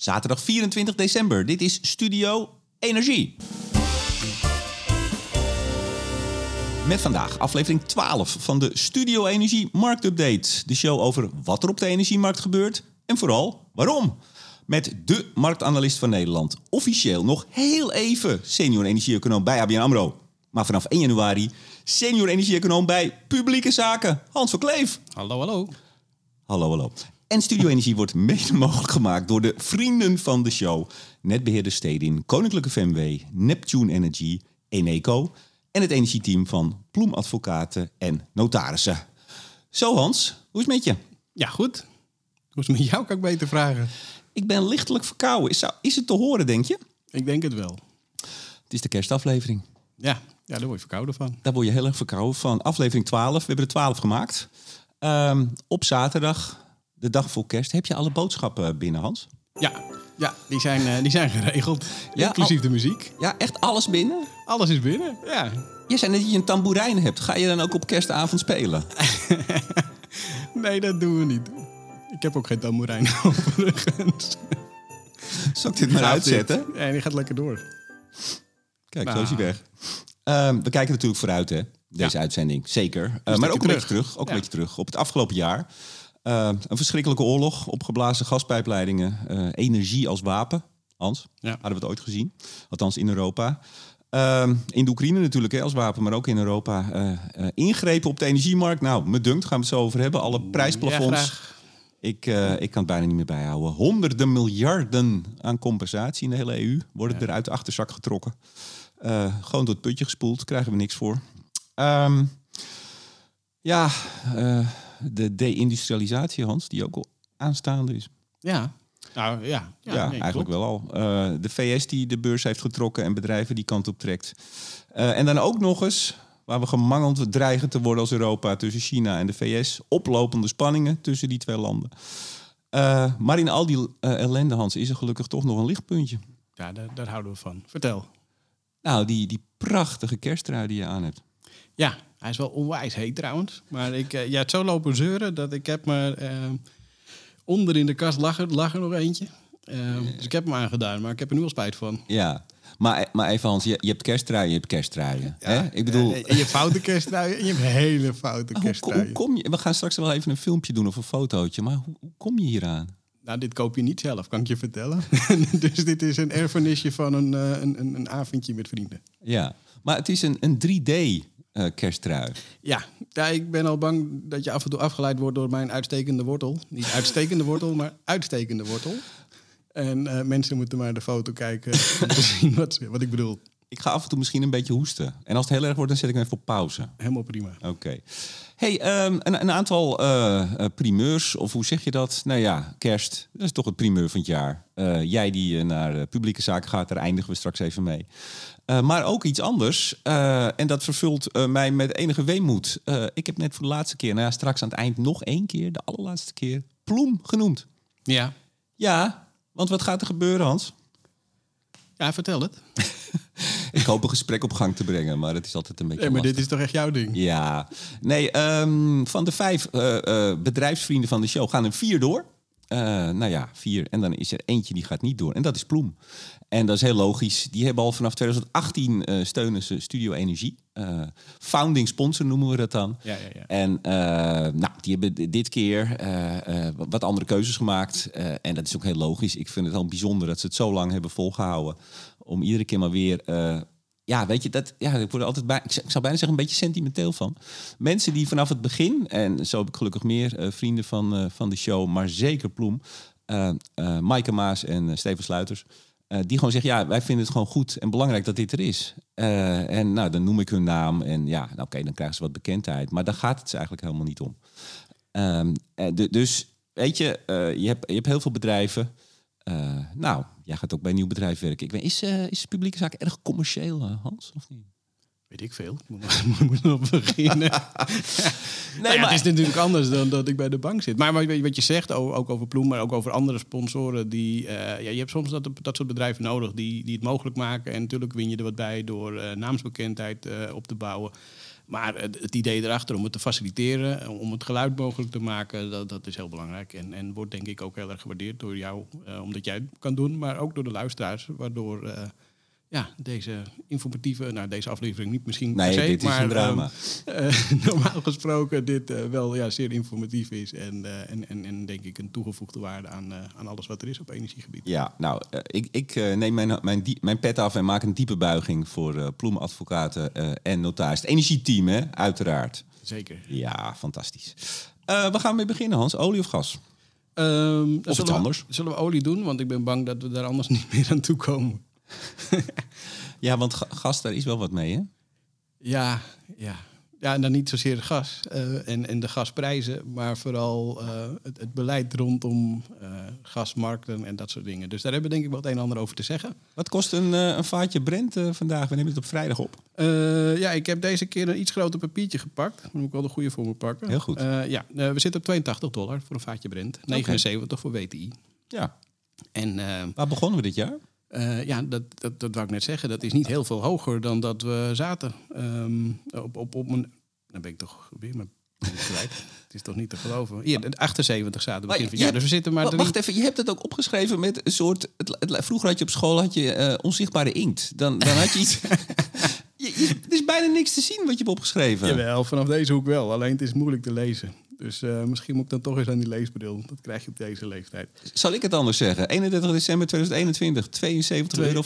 Zaterdag 24 december. Dit is Studio Energie. Met vandaag aflevering 12 van de Studio Energie Marktupdate. De show over wat er op de energiemarkt gebeurt en vooral waarom. Met de marktanalist van Nederland. Officieel nog heel even senior energie-econoom bij ABN AMRO. Maar vanaf 1 januari senior energie-econoom bij Publieke Zaken. Hans van Kleef. Hallo, hallo. Hallo, hallo. En Studio Energie wordt mede mogelijk gemaakt door de vrienden van de show. Netbeheerder Stedin, Koninklijke FMW, Neptune Energy, Eneco en het energieteam van Ploem Advocaten en Notarissen. Zo Hans, hoe is het met je? Ja, goed. Hoe is het met jou, kan ik beter vragen? Ik ben lichtelijk verkouden. Is, zou- is het te horen, denk je? Ik denk het wel. Het is de kerstaflevering. Ja, ja daar word je verkouden van. Daar word je heel erg verkouden van. Aflevering 12, we hebben er 12 gemaakt. Ehm, op zaterdag, de dag voor kerst, heb je alle boodschappen binnen, Hans? Ja, ja die, zijn, eh, die zijn geregeld. Ja, Inclusief al- de muziek. Ja, echt alles binnen? Alles is binnen. Ja. Je zei net dat je een tamboerijn hebt. Ga je dan ook op kerstavond spelen? Nee, dat doen we niet. Ik heb ook geen tamboerijn overigens. Zal ik dit maar uitzetten? dit? Ja, die gaat lekker door. Kijk, Nou. zo is hij weg. Ehm, we kijken natuurlijk vooruit, hè? Deze Ja. uitzending. Zeker. Eh, maar ook een beetje terug. Ook een beetje terug. Op het afgelopen jaar. Eh, een verschrikkelijke oorlog. Opgeblazen gaspijpleidingen. eh, energie als wapen. Hans, Ja. hadden we het ooit gezien. Althans in Europa. Ehm, in de Oekraïne natuurlijk hè, als wapen, maar ook in Europa. eh, ingrepen op de energiemarkt. Nou, me dunkt, gaan we het zo over hebben. Alle Ja, prijsplafonds. graag. Ik, ik kan het bijna niet meer bijhouden. Honderden miljarden aan compensatie in de hele EU worden er uit de achterzak getrokken. Gewoon door het putje gespoeld, krijgen we niks voor. Ehm, ja, de deindustrialisatie, Hans, die ook al aanstaande is. Ja. Nou, ja. Ja, Ja, nee, eigenlijk klopt. wel al. Eh, de VS die de beurs heeft getrokken en bedrijven die kant op trekt. Eh, en dan ook nog eens, waar we gemangeld dreigen te worden als Europa tussen China en de VS. Oplopende spanningen tussen die twee landen. Eh, maar in al die ellende, Hans, is er gelukkig toch nog een lichtpuntje. Ja, daar, daar houden we van. Vertel. Nou, die, die prachtige kersttrui die je aan hebt. Ja, hij is wel onwijs heet trouwens. Maar ik, eh, ja, het zo lopen zeuren dat ik heb maar eh, onder in de kast lag er, lag er nog eentje. Eh, Dus ik heb hem aangedaan, maar ik heb er nu al spijt van. Ja, maar, maar even Hans, je, je hebt kersttruien, je hebt kersttruien. hè? Ik bedoel, Eh, je hebt foute kersttruien en je hebt hele foute hoe, hoe kersttruien. kom je... We gaan straks wel even een filmpje doen of een fotootje, maar hoe, hoe kom je hier aan? Nou, dit koop je niet zelf, kan ik je vertellen. dus dit is een erfenisje van een, eh, een, een, een avondje met vrienden. Ja, maar het is een, een 3D eh, kersttrui. Ja, ja, ik ben al bang dat je af en toe afgeleid wordt door mijn uitstekende wortel. Niet uitstekende wortel, maar uitstekende wortel. En eh, mensen moeten maar de foto kijken om te zien wat, wat ik bedoel. Ik ga af en toe misschien een beetje hoesten. En als het heel erg wordt, dan zet ik hem even op pauze. Helemaal prima. Oké. Hey, ehm, een, een aantal eh, eh, primeurs, of hoe zeg je dat? Nou ja, kerst, dat is toch het primeur van het jaar. Eh, jij die naar publieke zaken gaat, daar eindigen we straks even mee. Maar ook iets anders, en dat vervult mij met enige weemoed. Ik heb net voor de laatste keer, nou ja, straks aan het eind nog één keer, de allerlaatste keer, Ploem genoemd. Ja, Ja, want wat gaat er gebeuren, Hans? ja vertel het. Ik hoop een gesprek op gang te brengen, maar het is altijd een beetje Nee, maar lastig. dit is toch echt jouw ding? Ja, nee, ehm, van de vijf eh, eh, bedrijfsvrienden van de show gaan er vier door. Eh, nou ja, vier. En dan is er eentje die gaat niet door. En dat is Ploem. En dat is heel logisch. Die hebben al vanaf 2018 eh, steunen ze Studio Energie. Founding sponsor noemen we dat dan. Ja, ja, ja. En nou, die hebben dit keer wat andere keuzes gemaakt. En dat is ook heel logisch. Ik vind het al bijzonder dat ze het zo lang hebben volgehouden. Om iedere keer maar weer... eh, ja, weet je, dat, ja, ik word altijd bij, ik zou bijna zeggen een beetje sentimenteel van. Mensen die vanaf het begin, en zo heb ik gelukkig meer eh, vrienden van, eh, van de show, maar zeker Ploem, eh Maaike Maas en Steven Sluiters, die gewoon zeggen, ja, wij vinden het gewoon goed en belangrijk dat dit er is. En nou, dan noem ik hun naam en ja, nou, oké, dan krijgen ze wat bekendheid. Maar daar gaat het ze eigenlijk helemaal niet om. Ehm, eh, du- dus, weet je, je, hebt, je hebt heel veel bedrijven. Eh, nou, jij gaat ook bij een nieuw bedrijf werken. Ik weet, is, eh, is publieke zaak erg commercieel, eh, Hans? Of niet? Weet ik veel. Ik moet, maar- moet op beginnen. nee, maar- Het is natuurlijk anders dan dat ik bij de bank zit. Maar wat je- wat je zegt, ook over Ploem, maar ook over andere sponsoren. Die, ja, je hebt soms dat, dat soort bedrijven nodig die, die het mogelijk maken. En natuurlijk win je er wat bij door naamsbekendheid op te bouwen. Maar het, idee erachter om het te faciliteren, om het geluid mogelijk te maken, dat, dat is heel belangrijk. En, en wordt denk ik ook heel erg gewaardeerd door jou, eh, omdat jij het kan doen, maar ook door de luisteraars. Waardoor eh, ja, deze informatieve, nou deze aflevering niet misschien Nee, per se, dit is maar een drama. ehm, eh, normaal gesproken dit eh, wel ja, zeer informatief is. En, eh, en, en, en denk ik een toegevoegde waarde aan, aan alles wat er is op energiegebied. Ja, nou, ik, ik neem mijn, mijn, mijn pet af en maak een diepe buiging voor Ploemadvocaten en notaris. Het energieteam, hè, uiteraard. Zeker. Ja, fantastisch. We gaan mee beginnen, Hans. Olie of gas? Ehm, dan iets we- anders. Zullen we olie doen? Want ik ben bang dat we daar anders niet meer aan toe komen. Ja, want ga- gas, daar is wel wat mee, hè? Ja, ja. Ja, en dan niet zozeer gas eh, en, en de gasprijzen, maar vooral eh, het, het beleid rondom eh, gasmarkten en dat soort dingen. Dus daar hebben we denk ik wel het een en ander over te zeggen. Wat kost een, een vaatje Brent vandaag? We nemen het op vrijdag op. Ja, ik heb deze keer een iets groter papiertje gepakt. Dan moet ik wel de goede voor me pakken. Heel goed. Ja, we zitten op 82 dollar voor een vaatje Brent. 79 voor WTI. Ja. En Waar begonnen we dit jaar? Eh, ja, dat, dat, dat wou ik net zeggen. Dat is niet heel veel hoger dan dat we zaten. Ehm, op, op, op een... Dan ben ik toch weer mijn. Het is toch niet te geloven. Hier, de 78 zaten begin van jaar. Dus we zitten maar drie... Wacht even, je hebt het ook opgeschreven met een soort... Het, het- vroeger had je op school had je, eh, onzichtbare inkt. Dan, dan had je iets... je, je- er is bijna niks te zien wat je hebt opgeschreven. Jawel, vanaf deze hoek wel. Alleen het is moeilijk te lezen. Dus eh, misschien moet ik dan toch eens aan die leesbril. Dat krijg je op deze leeftijd. Zal ik het anders zeggen? 31 december 2021, 72,45 euro.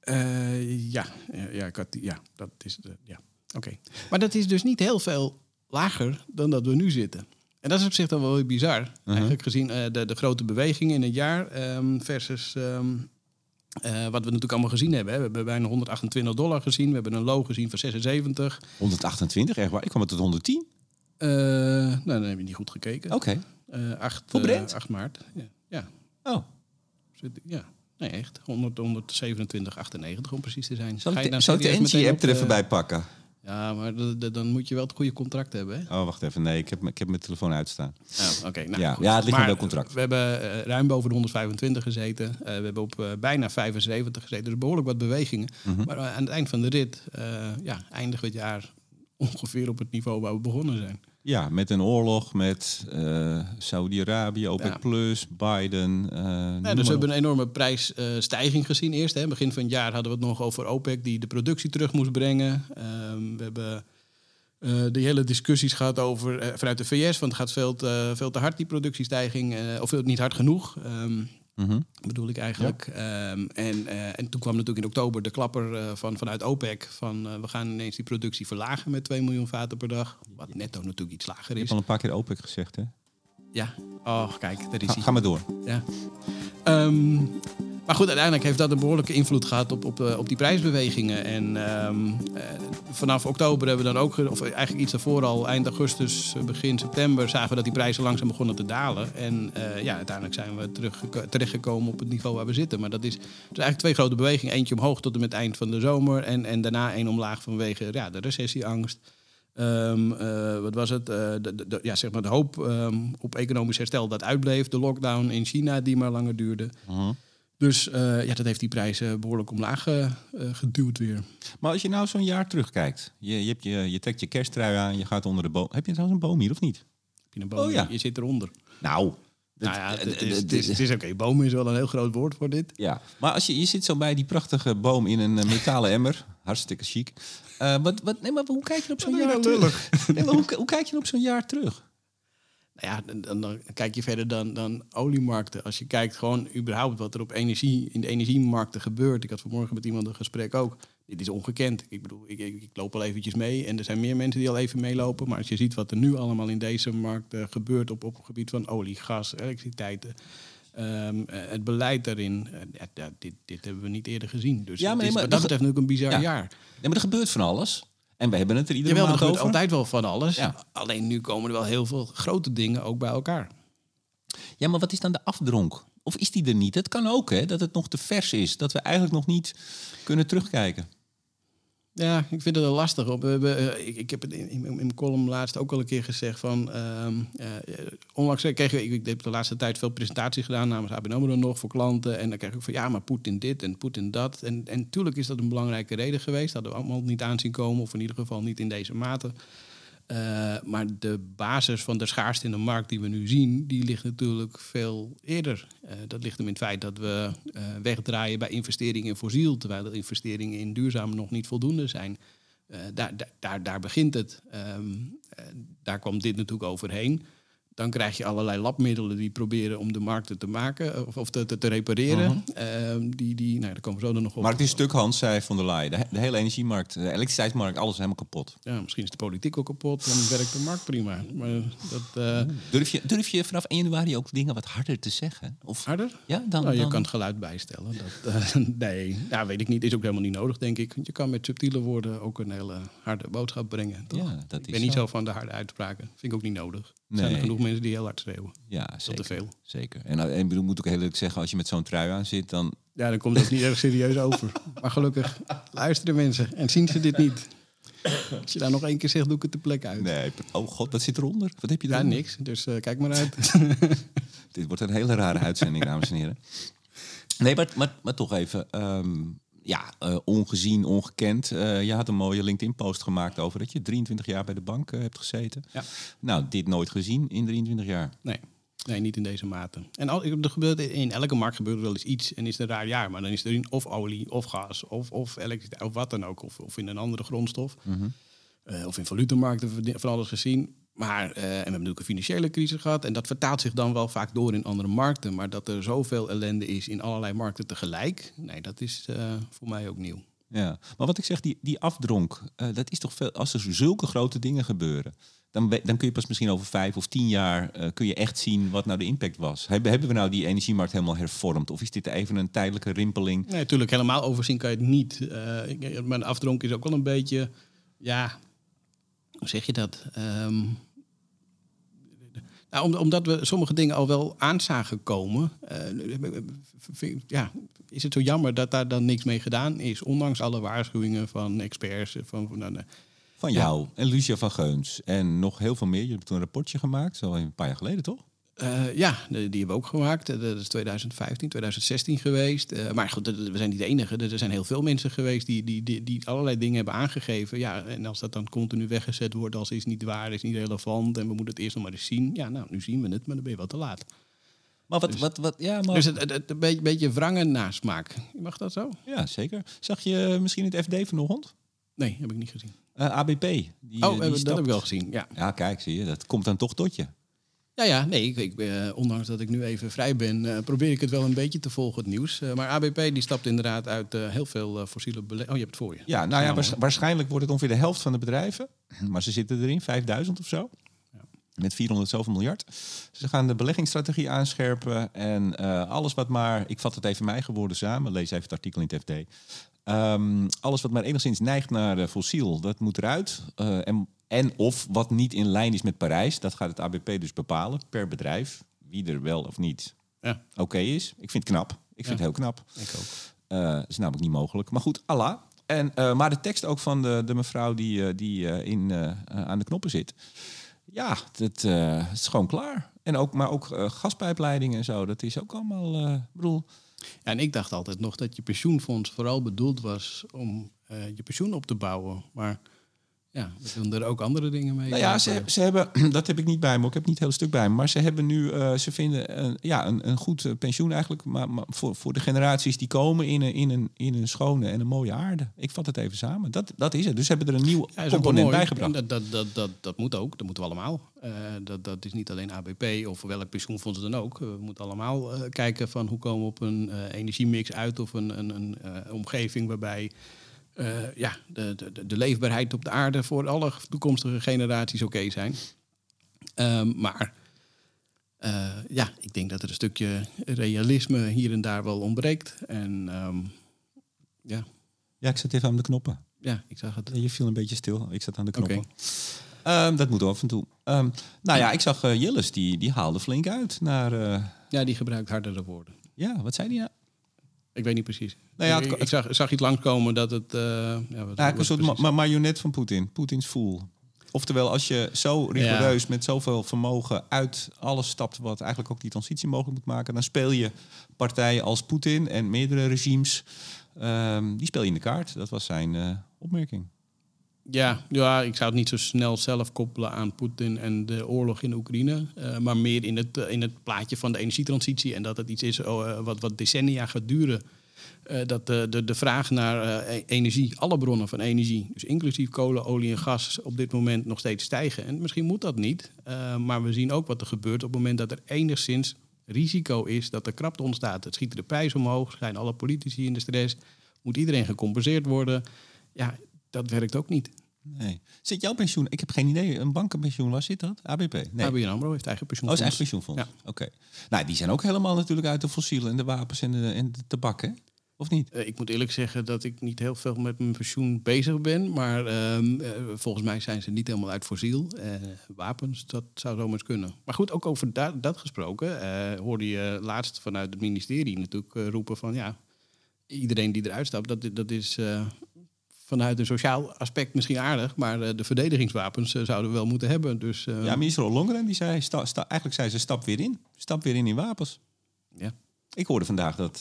Eh, ja, ja, ik had ja, dat is de, ja. Oké. Maar dat is dus niet heel veel lager dan dat we nu zitten. En dat is op zich dan wel weer bizar. Eigenlijk gezien eh, de, de grote beweging in het jaar ehm, versus ehm, eh, wat we natuurlijk allemaal gezien hebben. Hè. We hebben bijna 128 dollar gezien. We hebben een low gezien van 76. 128, echt waar? Ik kwam het tot 110. Eh, nou, dan heb je niet goed gekeken. Oké. Eh, 8, Voor eh, Brent? 8 maart. Ja, ja. Oh. Zit- ja. Nee, echt. 100, 127, 98 om precies te zijn. Zal Ga ik je nou zal ik de NG-app er even eh, bij pakken? Ja, maar dan moet je wel het goede contract hebben. Hè? Oh, wacht even. Nee, ik heb, ik heb mijn telefoon uitstaan. Oh, Oké, nou, Ja, goed. ja, het ligt Maar welk contract. We hebben eh, ruim boven de 125 gezeten. We hebben op bijna 75 gezeten. Dus behoorlijk wat bewegingen. Mhm. Maar aan het eind van de rit ja, eindigen we het jaar ongeveer op het niveau waar we begonnen zijn. Ja, met een oorlog met eh Saudi-Arabië, OPEC+, Ja. Plus, Biden. eh, Ja, dus we hebben een enorme prijsstijging gezien eerst. Hè. Begin van het jaar hadden we het nog over OPEC die de productie terug moest brengen. Ehm, we hebben eh de hele discussies gehad over vanuit de VS, want het gaat veel te, veel te hard die productiestijging, of niet hard genoeg. Mhm. bedoel ik eigenlijk. Ehm, en, eh, en toen kwam natuurlijk in oktober de klapper eh, van, vanuit OPEC van eh, we gaan ineens die productie verlagen met 2 miljoen vaten per dag. Wat netto natuurlijk iets lager Je is. hebt al een paar keer OPEC gezegd, hè? Ja, oh kijk, daar is hij. ga maar door. Ja. Ehm, maar goed, uiteindelijk heeft dat een behoorlijke invloed gehad op, op, eh, op die prijsbewegingen. En ehm, eh, vanaf oktober hebben we dan ook, of eigenlijk iets daarvoor al, eind augustus, eh, begin september, zagen we dat die prijzen langzaam begonnen te dalen. En ja, uiteindelijk zijn we terug, terechtgekomen op het niveau waar we zitten. Maar dat is, dus eigenlijk twee grote bewegingen. Eentje omhoog tot en met het eind van de zomer. En, en daarna één omlaag vanwege ja, de recessieangst. Ehm, eh, wat was het? De- ja, zeg maar de hoop ehm, op economisch herstel dat uitbleef. De lockdown in China die maar langer duurde. Mhm. Dus eh, ja, dat heeft die prijzen behoorlijk omlaag eh, eh, geduwd weer. Maar als je nou zo'n jaar terugkijkt, je, je, hebt je, je trekt je kersttrui aan, je gaat onder de boom. Heb je trouwens een boom hier of niet? Heb je een boom? Oh, ja. Je zit eronder. Nou, nou ja, het- is, het- het is, het is oké. Boom is wel een heel groot woord voor dit. Ja, maar als je, je zit zo bij die prachtige boom in een metalen emmer, hartstikke chic. Wat, wat, nee, maar hoe kijk je op zo'n je jaar nou terug? Nee, maar hoe, hoe kijk je op zo'n jaar terug? Nou ja, dan, kijk je verder dan, dan oliemarkten. Als je kijkt gewoon überhaupt wat er op energie, in de energiemarkten gebeurt. Ik had vanmorgen met iemand een gesprek ook. Dit is ongekend. Ik bedoel, ik, ik, ik loop al eventjes mee en er zijn meer mensen die al even meelopen. Maar als je ziet wat er nu allemaal in deze markt eh, gebeurt op, op het gebied van olie, gas, elektriciteit. eh, ehm, eh, het beleid daarin, eh, ja, ja, dit, dit hebben we niet eerder gezien. Dus Ja, het is maar wat dat- betreft natuurlijk een bizar Ja. jaar. Nee, maar er gebeurt van alles. En we hebben het er iedere Jawel, er maand gebeurt over. altijd wel van alles. Ja. Alleen nu komen er wel heel veel grote dingen ook bij elkaar. Ja, maar wat is dan de afdronk? Of is die er niet? Het kan ook, hè, dat het nog te vers is. Dat we eigenlijk nog niet kunnen terugkijken. Ja, ik vind het wel lastig. Op, eh, ik, ik heb het in, in, mijn column laatst ook al een keer gezegd van... ehm eh, onlangs kreeg ik, ik heb de laatste tijd veel presentaties gedaan namens ABN AMRO nog voor klanten. En dan krijg ik van ja, maar Poetin dit en Poetin dat. En, en natuurlijk is dat een belangrijke reden geweest. Dat hadden we allemaal niet aanzien komen of in ieder geval niet in deze mate. Eh, maar de basis van de schaarste in de markt die we nu zien, die ligt natuurlijk veel eerder. Eh, dat ligt hem in het feit dat we eh, wegdraaien bij investeringen in fossiel, terwijl de investeringen in duurzaam nog niet voldoende zijn. Daar, daar, daar, begint het. Ehm, eh, daar kwam dit natuurlijk overheen. Dan krijg je allerlei labmiddelen die proberen om de markten te maken of, of te, te, te repareren. Ehm, die, die, nou, daar komen we zo dan nog op. Markt is stuk, Hans, zei Von der Leyen. De, de hele energiemarkt, de elektriciteitsmarkt, alles is helemaal kapot. Ja, misschien is de politiek ook kapot en werkt de markt prima. Maar dat, eh, Durf je, durf je vanaf 1 januari ook dingen wat harder te zeggen? Of, harder? ja, dan, Nou, je dan- kan het geluid bijstellen. Dat, eh, nee, ja, weet ik niet. Is ook helemaal niet nodig, denk ik. Want je kan met subtiele woorden ook een hele harde boodschap brengen. Toch? Ja, dat ik is ben niet zo. zo van de harde uitspraken. Vind ik ook niet nodig. Er zijn er Nee. genoeg mensen die heel hard schreeuwen. Ja, Tot zeker. te veel. zeker. En, en ik bedoel, moet ook heel eerlijk zeggen, als je met zo'n trui aan zit, dan... Ja, dan komt het niet erg serieus over. Maar gelukkig luisteren mensen en zien ze dit niet. Als je daar nog één keer zegt, doe ik het de plek uit. Nee, oh god, wat zit eronder? Wat heb je Ja, daar? niks. Dus eh, kijk maar uit. Dit wordt een hele rare uitzending, dames en heren. Nee, maar, maar, maar toch even. ehm, ja, eh, ongezien, ongekend. Eh, je had een mooie LinkedIn-post gemaakt over dat je 23 jaar bij de bank eh, hebt gezeten. Ja. Nou, dit nooit gezien in 23 jaar. Nee. Nee, niet in deze mate. En al, er gebeurt in elke markt gebeurt er wel eens iets en is het een raar jaar. Maar dan is er in of olie, of gas, of, of elektriciteit, of wat dan ook. Of, of in een andere grondstof. Eh, of in valutemarkten van- van alles gezien. Maar, eh, en we hebben natuurlijk een financiële crisis gehad. En dat vertaalt zich dan wel vaak door in andere markten. Maar dat er zoveel ellende is in allerlei markten tegelijk. Nee, dat is eh, voor mij ook nieuw. Ja, maar wat ik zeg, die, die afdronk, eh, dat is toch veel. Als er zulke grote dingen gebeuren, dan, dan kun je pas misschien over vijf of tien jaar kun je echt zien wat nou de impact was. Hebben, hebben we nou die energiemarkt helemaal hervormd? Of is dit even een tijdelijke rimpeling? Nee, natuurlijk, helemaal overzien kan je het niet. Maar een afdronk is ook wel een beetje, ja, hoe zeg je dat? Ehm, nou, om- omdat we sommige dingen al wel aan zagen komen, eh, vind- ja, is het zo jammer dat daar dan niks mee gedaan is. Ondanks alle waarschuwingen van experts. Van, van, Van Ja. jou en Lucia van Geuns. En nog heel veel meer. Je hebt toen een rapportje gemaakt, zo een paar jaar geleden toch? Eh, ja, die hebben we ook gemaakt. Eh, Dat is 2015, 2016 geweest. Eh, maar goed, we zijn niet de enige. Er zijn heel veel mensen geweest die, die, die, die allerlei dingen hebben aangegeven. Ja, en als dat dan continu weggezet wordt als is niet waar, is niet relevant en we moeten het eerst nog maar eens zien. Ja, nou, nu zien we het, maar dan ben je wel te laat. Maar wat, wat, wat, ja, maar, Dus het, het, het- een beetje, beetje wrangen nasmaak. Mag dat zo? ja, zeker. Zag je misschien het FD vanochtend? Nee, heb ik niet gezien. ABP. Die, oh, die dat heb ik wel gezien, ja. Ja, kijk, zie je, dat komt dan toch tot je. Ja, ja, nee, ik, ik, eh, ondanks dat ik nu even vrij ben, eh, probeer ik het wel een beetje te volgen, het nieuws. Eh, maar ABP die stapt inderdaad uit heel veel fossiele beleggingen. Oh, je hebt het voor je. Ja, nou ja, waars- waarschijnlijk wordt het ongeveer de helft van de bedrijven. Maar ze zitten erin, 5000 of zo. Met 400 zoveel miljard. Ze gaan de beleggingsstrategie aanscherpen. En alles wat maar, ik vat het even mijn geworden samen. Lees even het artikel in het FD. Ehm, alles wat maar enigszins neigt naar eh, fossiel, dat moet eruit. Eh, en, en of wat niet in lijn is met Parijs, dat gaat het ABP dus bepalen per bedrijf. Wie er wel of niet Ja, oké is. Ik vind het knap. Ik vind Ja. het heel knap. ik ook. Eh, dat is namelijk niet mogelijk. Maar goed, Allah. En, maar de tekst ook van de, de mevrouw die, die in, aan de knoppen zit. Ja, dat is gewoon klaar. En ook, maar ook gaspijpleidingen en zo. Dat is ook allemaal... ik bedoel, en ik dacht altijd nog dat je pensioenfonds vooral bedoeld was om eh, je pensioen op te bouwen. Maar ja, we doen er ook andere dingen mee. nou ja, ze, ze hebben... Dat heb ik niet bij me. Ik heb niet het hele stuk bij me. Maar ze hebben nu... eh, ze vinden een, ja, een, een goed eh, pensioen eigenlijk. Maar, maar voor, voor de generaties die komen in een, in, een, in een schone en een mooie aarde. Ik vat het even samen. Dat, dat is het. Dus ze hebben er een nieuw Ja, component bijgebracht. Dat, dat, dat, dat, dat moet ook, dat moeten we allemaal. Eh, dat, dat is niet alleen ABP of welk pensioenfonds dan ook. We moeten allemaal kijken van hoe komen we op een energiemix uit of een, een, een omgeving waarbij eh, ja, de, de, de leefbaarheid op de aarde voor alle toekomstige generaties oké zijn. Ehm, maar eh, ja, ik denk dat er een stukje realisme hier en daar wel ontbreekt. En ehm, ja, Ja, ik zat even aan de knoppen. ja, ik zag het. Je viel een beetje stil. Ik zat aan de knoppen. Oké. Ehm, dat moet af en toe. Nou ja, ik zag Jilles, die, die haalde flink uit naar... Ja, die gebruikt hardere woorden. ja, wat zei die nou? Ik weet niet precies. Nou ja, ik, zag, zag iets langskomen dat het... eh, ja, wat, Ja, wat een soort ma precies- ma- marionet van Poetin. Poetins voel. Oftewel, als je zo rigoureus met zoveel vermogen uit alles stapt... wat eigenlijk ook die transitie mogelijk moet maken... dan speel je partijen als Poetin en meerdere regimes... ehm, die speel je in de kaart. Dat was zijn eh, opmerking. Ja, ja, ik zou het niet zo snel zelf koppelen aan Poetin en de oorlog in Oekraïne. eh, maar meer in het, eh, in het plaatje van de energietransitie. En dat het iets is oh, eh, wat, wat decennia gaat duren. Dat de, de, de vraag naar e- energie, alle bronnen van energie, dus inclusief kolen, olie en gas, op dit moment nog steeds stijgen. En misschien moet dat niet. maar we zien ook wat er gebeurt op het moment dat er enigszins risico is dat er krapte ontstaat. Het schieten de prijs omhoog, zijn alle politici in de stress, moet iedereen gecompenseerd worden. Ja, dat werkt ook niet. Nee. Zit jouw pensioen? Ik heb geen idee. Een bankenpensioen, waar zit dat? ABP? Nee. ABN AMRO heeft eigen Oh, is pensioenfonds. eigen pensioenfonds. Oké. Nou, die zijn ook helemaal natuurlijk uit de fossielen en de wapens en de, en de tabak, hè? Of niet? Eh, ik moet eerlijk zeggen dat ik niet heel veel met mijn pensioen bezig ben. Maar ehm, eh, volgens mij zijn ze niet helemaal uit fossiel. Eh, wapens, dat zou zomaar kunnen. Maar goed, ook over da- dat gesproken. hoorde je laatst vanuit het ministerie natuurlijk roepen van... ja, iedereen die eruit stapt, dat, dat is vanuit een sociaal aspect misschien aardig. Maar eh, de verdedigingswapens eh, zouden we wel moeten hebben. Dus eh, Ja, minister Ollongren die zei, sta, sta- eigenlijk zei ze stap weer in. Stap weer in in wapens. ja. Ik hoorde vandaag dat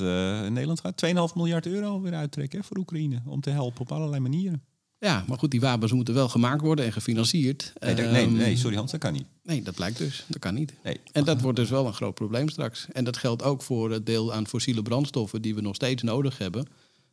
Nederland gaat 2,5 miljard euro weer uittrekken hè, voor Oekraïne. Om te helpen op allerlei manieren. ja, maar goed, die wapens moeten wel gemaakt worden en gefinancierd. Nee, dat- nee, Ehm, nee, sorry Hans, dat kan niet. Nee, dat blijkt dus. Dat kan niet. Nee. En dat wordt dus wel een groot probleem straks. En dat geldt ook voor het deel aan fossiele brandstoffen die we nog steeds nodig hebben.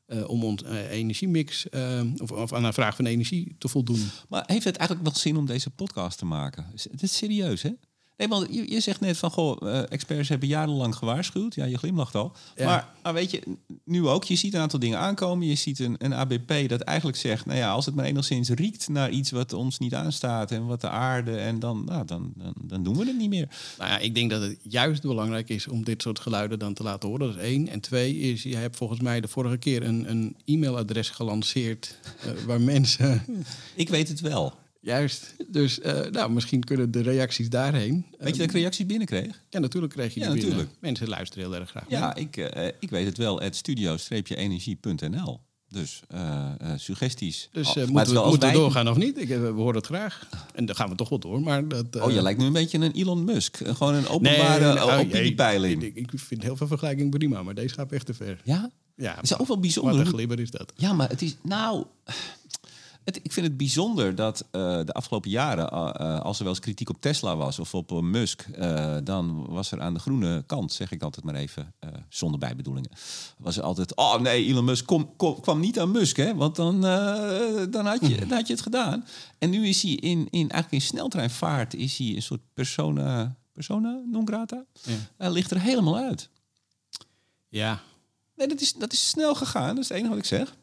Eh, om ons eh, energiemix eh, of, of aan de vraag van energie te voldoen. Maar heeft het eigenlijk wel zin om deze podcast te maken? Het is serieus, hè? Nee, want je, je zegt net van, goh, eh, experts hebben jarenlang gewaarschuwd. Ja, je glimlacht al. Ja. Maar, maar weet je, nu ook, je ziet een aantal dingen aankomen. Je ziet een, een ABP dat eigenlijk zegt, nou ja, als het maar enigszins riekt naar iets wat ons niet aanstaat en wat de aarde, en dan, nou, dan, dan, dan doen we het niet meer. Nou ja, ik denk dat het juist belangrijk is om dit soort geluiden dan te laten horen. Dat is één. En twee is, je hebt volgens mij de vorige keer een, een e-mailadres gelanceerd eh, waar mensen Ik weet het wel. Juist. Dus nou, nou, misschien kunnen de reacties daarheen. Weet je dat ik reacties binnenkreeg? Ja, natuurlijk kreeg je Ja, die binnen. natuurlijk. Mensen luisteren heel erg graag. Ja, ik, eh, ik weet het wel. Het studio-energie.nl. Dus eh, eh, suggesties. Dus Oh, eh, moeten, we, moeten we doorgaan of niet? Ik, eh, we horen het graag. En dan gaan we toch wel door. Maar dat, eh, Oh, je lijkt nu een beetje een Elon Musk. Eh, Gewoon een openbare nee, eh, oh, opiniepeiling. Ik, ik vind heel veel vergelijking prima, maar deze gaat echt te ver. Ja? Ja, Het is ook wel Wat bijzonder. een glibber is dat. Ja, maar het is... Nou... Het, ik vind het bijzonder dat eh, de afgelopen jaren, eh, eh, als er wel eens kritiek op Tesla was of op Musk, dan was er aan de groene kant, zeg ik altijd maar even, zonder bijbedoelingen, was er altijd, oh nee, Elon Musk kom, kom- kwam niet aan Musk, hè, want dan, dan, had je, dan had je het gedaan. En nu is hij in, in, eigenlijk in sneltreinvaart, is hij een soort persona, persona non grata. Ja. Hij ligt er helemaal uit. Ja. Nee, dat is, dat is snel gegaan, dat is het enige wat ik zeg.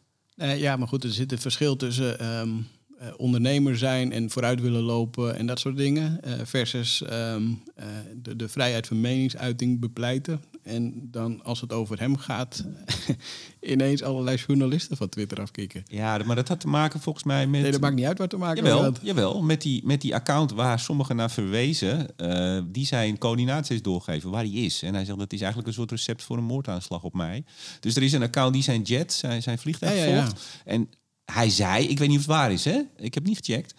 Eh, ja, maar goed, er zit een verschil tussen ehm, eh, ondernemer zijn en vooruit willen lopen en dat soort dingen. eh, versus ehm, eh, de, de vrijheid van meningsuiting bepleiten. En dan als het over hem gaat, ineens allerlei journalisten van Twitter afkicken. Ja, maar dat had te maken volgens mij met... Nee, dat maakt niet uit wat te maken Jawel, had. jawel met, die, met die account waar sommigen naar verwezen, eh, die zijn coördinaties heeft doorgegeven waar hij is. En hij zegt dat is eigenlijk een soort recept voor een moordaanslag op mij. Dus er is een account die zijn jet, zijn, zijn vliegtuig Ja, ja, ja. volgt. En hij zei, ik weet niet of het waar is, hè? ik heb niet gecheckt.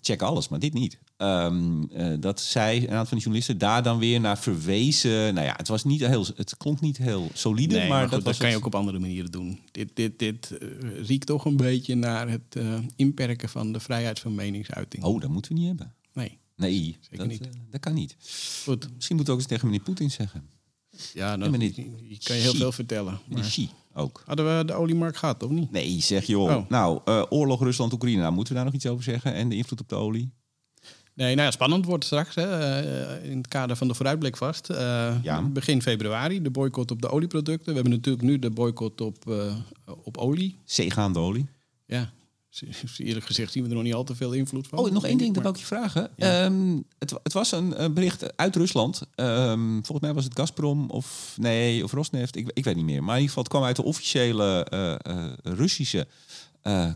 Check alles, maar dit niet. Ehm, eh, dat zij, een aantal van die journalisten, daar dan weer naar verwezen. Nou ja, het, was niet heel, het klonk niet heel solide, Nee, maar, maar, goed, dat dat, kan je ook op andere manieren doen. Dit, dit, dit eh, riekt toch een beetje naar het eh, inperken van de vrijheid van meningsuiting. Oh, dat moeten we niet hebben. Nee, Nee, Zeker dat, niet. dat kan niet. goed. Misschien moet ook eens tegen meneer Poetin zeggen. Ja, maar niet- je kan je heel Xi. veel vertellen. Meneer Maar Xi ook. hadden we de oliemarkt gehad, of niet? Nee, zeg joh. Oh. Nou, oorlog Rusland-Oekraïne. Nou, moeten we daar nog iets over zeggen? En de invloed op de olie? Nee, nou ja, spannend wordt straks hè, eh, in het kader van de vooruitblik vast. Eh, Ja. Begin februari, de boycott op de olieproducten. We hebben natuurlijk nu de boycott op, eh, op olie. Zeegaande olie. Ja, eerlijk gezegd zien we er nog niet al te veel invloed van. Oh, nog één ding, dat wou ik je vragen. Ehm, het, het was een, bericht uit Rusland. Ehm, volgens mij was het Gazprom of nee, of Rosneft. Ik, ik weet niet meer. Maar in ieder geval, het kwam uit de officiële Russische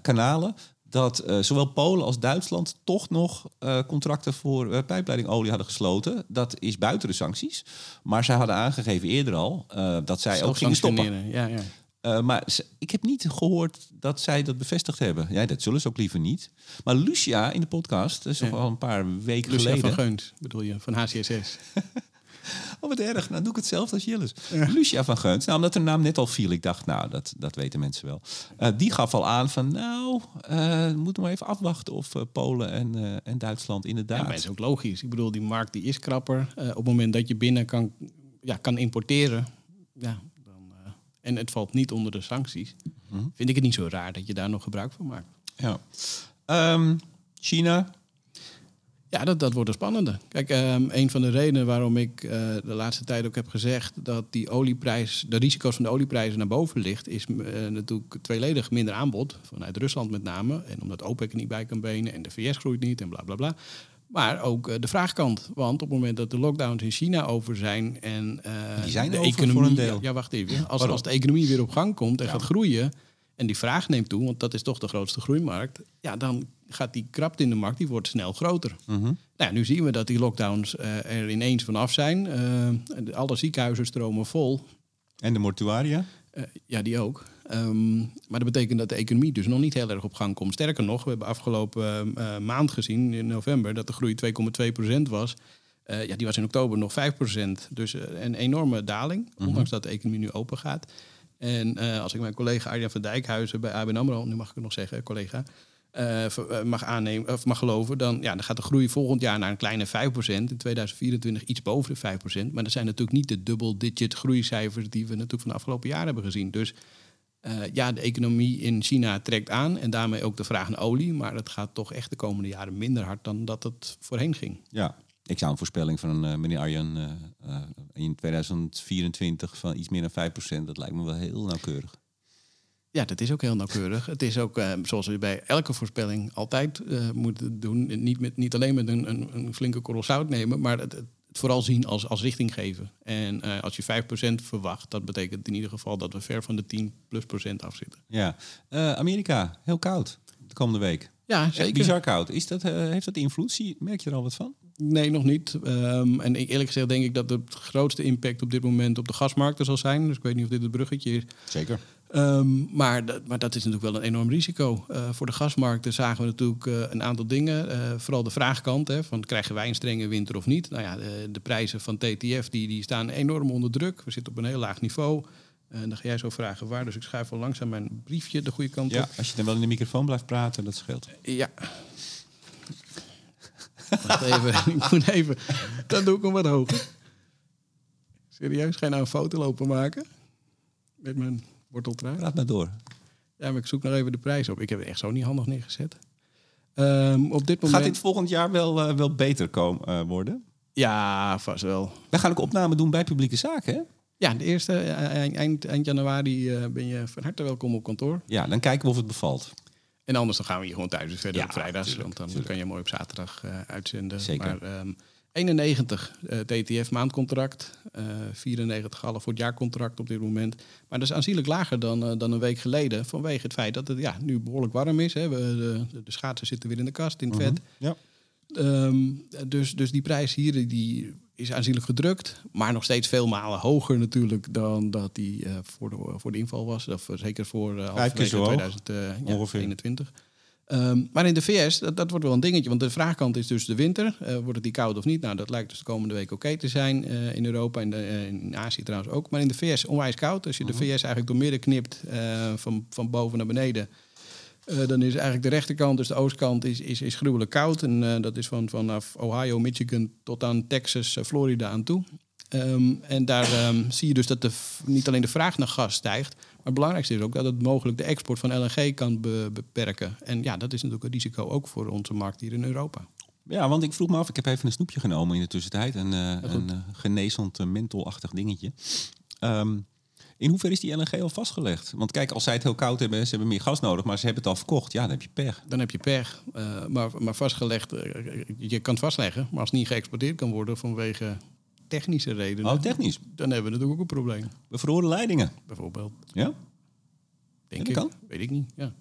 kanalen. Dat eh, zowel Polen als Duitsland toch nog eh, contracten voor eh, pijpleidingolie hadden gesloten. Dat is buiten de sancties. Maar zij hadden aangegeven eerder al dat zij ook gingen stoppen. Ja, ja. Maar ik heb niet gehoord dat zij dat bevestigd hebben. Ja, dat zullen ze ook liever niet. Maar Lucia in de podcast, dat is Ja. al een paar weken Lucia geleden. van Geuns bedoel je, van HCSS. Oh, wat erg. Nou doe ik hetzelfde als Jilles. Lucia van Geuns. Nou, omdat de naam net al viel. Ik dacht, nou, dat, dat weten mensen wel. Eh, die gaf al aan van, nou, we moeten maar even afwachten of eh, Polen en, en Duitsland Ja, inderdaad... maar dat is ook logisch. Ik bedoel, die markt die is krapper. Op het moment dat je binnen kan, ja, kan importeren, ja, dan, en het valt niet onder de sancties, Mhm. vind ik het niet zo raar dat je daar nog gebruik van maakt. Ja. Ehm, China. Ja, dat, dat wordt een spannende. Kijk, ehm, een van de redenen waarom ik eh, de laatste tijd ook heb gezegd dat die olieprijs, de risico's van de olieprijzen naar boven ligt, is eh, natuurlijk tweeledig minder aanbod, vanuit Rusland met name. En omdat OPEC er niet bij kan benen en de VS groeit niet en bla bla bla. Maar ook eh, de vraagkant. Want op het moment dat de lockdowns in China over zijn en Die zijn de over economie. voor een deel. Ja, ja, wacht even. Als, Waarom? als de economie weer op gang komt en Ja. gaat groeien. En die vraag neemt toe, want dat is toch de grootste groeimarkt. Ja, dan gaat die krapte in de markt, die wordt snel groter. Mhm. Nou, nu zien we dat die lockdowns eh, er ineens vanaf zijn. Eh, alle ziekenhuizen stromen vol. En de mortuaria. Eh, ja, die ook. Ehm, maar dat betekent dat de economie dus nog niet heel erg op gang komt. Sterker nog, we hebben afgelopen maand gezien, in november, dat de groei 2,2% was. Ja, die was in oktober nog 5%. Dus een enorme daling, ondanks dat de economie nu open gaat. En als ik mijn collega Arjan van Dijkhuizen bij ABN AMRO, nu mag ik het nog zeggen, collega, eh, mag aannemen of mag geloven, dan, ja, dan gaat de groei volgend jaar naar een kleine 5%. In 2024 iets boven de 5%. Maar dat zijn natuurlijk niet de double-digit groeicijfers die we natuurlijk van de afgelopen jaren hebben gezien. Dus eh, ja, de economie in China trekt aan en daarmee ook de vraag naar olie. Maar het gaat toch echt de komende jaren minder hard dan dat het voorheen ging. Ja. Ik zou een voorspelling van meneer Arjan in 2024 van iets meer dan 5%. Dat lijkt me wel heel nauwkeurig. Ja, dat is ook heel nauwkeurig. Het is ook, eh, zoals we bij elke voorspelling altijd eh, moeten doen, niet, met, niet alleen met een, een, een flinke korrel zout nemen, maar het, het vooral zien als, als richting geven. En eh, als je 5% verwacht, dat betekent in ieder geval dat we ver van de 10 plus procent afzitten. Ja. Amerika, heel koud de komende week. Ja, Echt zeker. bizar koud. Is dat, heeft dat invloed? Zie, merk je er al wat van? Nee, nog niet. Ehm, en eerlijk gezegd denk ik dat de grootste impact op dit moment op de gasmarkten zal zijn. Dus ik weet niet of dit het bruggetje is. Zeker. Ehm, maar, dat, maar dat is natuurlijk wel een enorm risico. Eh, voor de gasmarkten zagen we natuurlijk eh, een aantal dingen. Eh, vooral de vraagkant, hè, van krijgen wij een strenge winter of niet? Nou ja, de, de prijzen van TTF die, die staan enorm onder druk. We zitten op een heel laag niveau. En dan ga jij zo vragen waar. Dus ik schuif al langzaam mijn briefje de goede kant Ja, op. als je dan wel in de microfoon blijft praten, dat scheelt. Ja. Wacht even, ik moet even. Dan doe ik hem wat hoger. Serieus, ga je nou een foto lopen maken? Met mijn worteltrui? Praat maar door. Ja, maar ik zoek nog even de prijs op. Ik heb het echt zo niet handig neergezet. Ehm, op dit moment... Gaat dit volgend jaar wel, eh, wel beter komen, eh, worden? Ja, vast wel. We gaan ook opname doen bij publieke zaken, hè? Ja, de eerste eh, eind, eind, januari ben je van harte welkom op kantoor. Ja, dan kijken we of het bevalt. En anders dan gaan we hier gewoon thuis verder Ja, op vrijdags. tuurlijk, want dan tuurlijk. kan je mooi op zaterdag uitzenden. Zeker. Maar ehm 91 eh, TTF maandcontract. eh 94 half voor het jaarcontract op dit moment. Maar dat is aanzienlijk lager dan, eh, dan een week geleden. Vanwege het feit dat het ja, nu behoorlijk warm is. Hè. We, de, de schaatsen zitten weer in de kast, in het vet. Ja. Ehm, dus, dus die prijs hier die is aanzienlijk gedrukt. Maar nog steeds veel malen hoger natuurlijk dan dat die voor, de, voor de inval was. Of zeker voor uh, hoog, 2021. Ehm, maar in de VS, dat, dat wordt wel een dingetje. Want de vraagkant is dus de winter. Eh, wordt het die koud of niet? Nou, dat lijkt dus de komende week oké te zijn eh, in Europa en eh, in Azië trouwens ook. Maar in de VS onwijs koud. Als je de VS eigenlijk door midden knipt, van, van boven naar beneden... dan is eigenlijk de rechterkant, dus de oostkant, is, is, is gruwelijk koud. En dat is van, vanaf Ohio, Michigan tot aan Texas, Florida aan toe. Ehm, en daar ehm, zie je dus dat de, niet alleen de vraag naar gas stijgt, het belangrijkste is ook dat het mogelijk de export van LNG kan be- beperken. En ja, dat is natuurlijk een risico ook voor onze markt hier in Europa. Ja, want ik vroeg me af, ik heb even een snoepje genomen in de tussentijd. Een, goed. een eh, genezend, eh, mentholachtig dingetje. Ehm, in hoeverre is die LNG al vastgelegd? Want kijk, als zij het heel koud hebben, ze hebben meer gas nodig, maar ze hebben het al verkocht. Ja, dan heb je pech. Dan heb je pech. Maar, maar vastgelegd, je kan het vastleggen, maar als het niet geëxporteerd kan worden vanwege technische redenen, Oh, technisch. dan hebben we natuurlijk ook een probleem. Bevroren leidingen. Bijvoorbeeld. Ja? Denk dat ik. kan. Weet ik niet. Ja.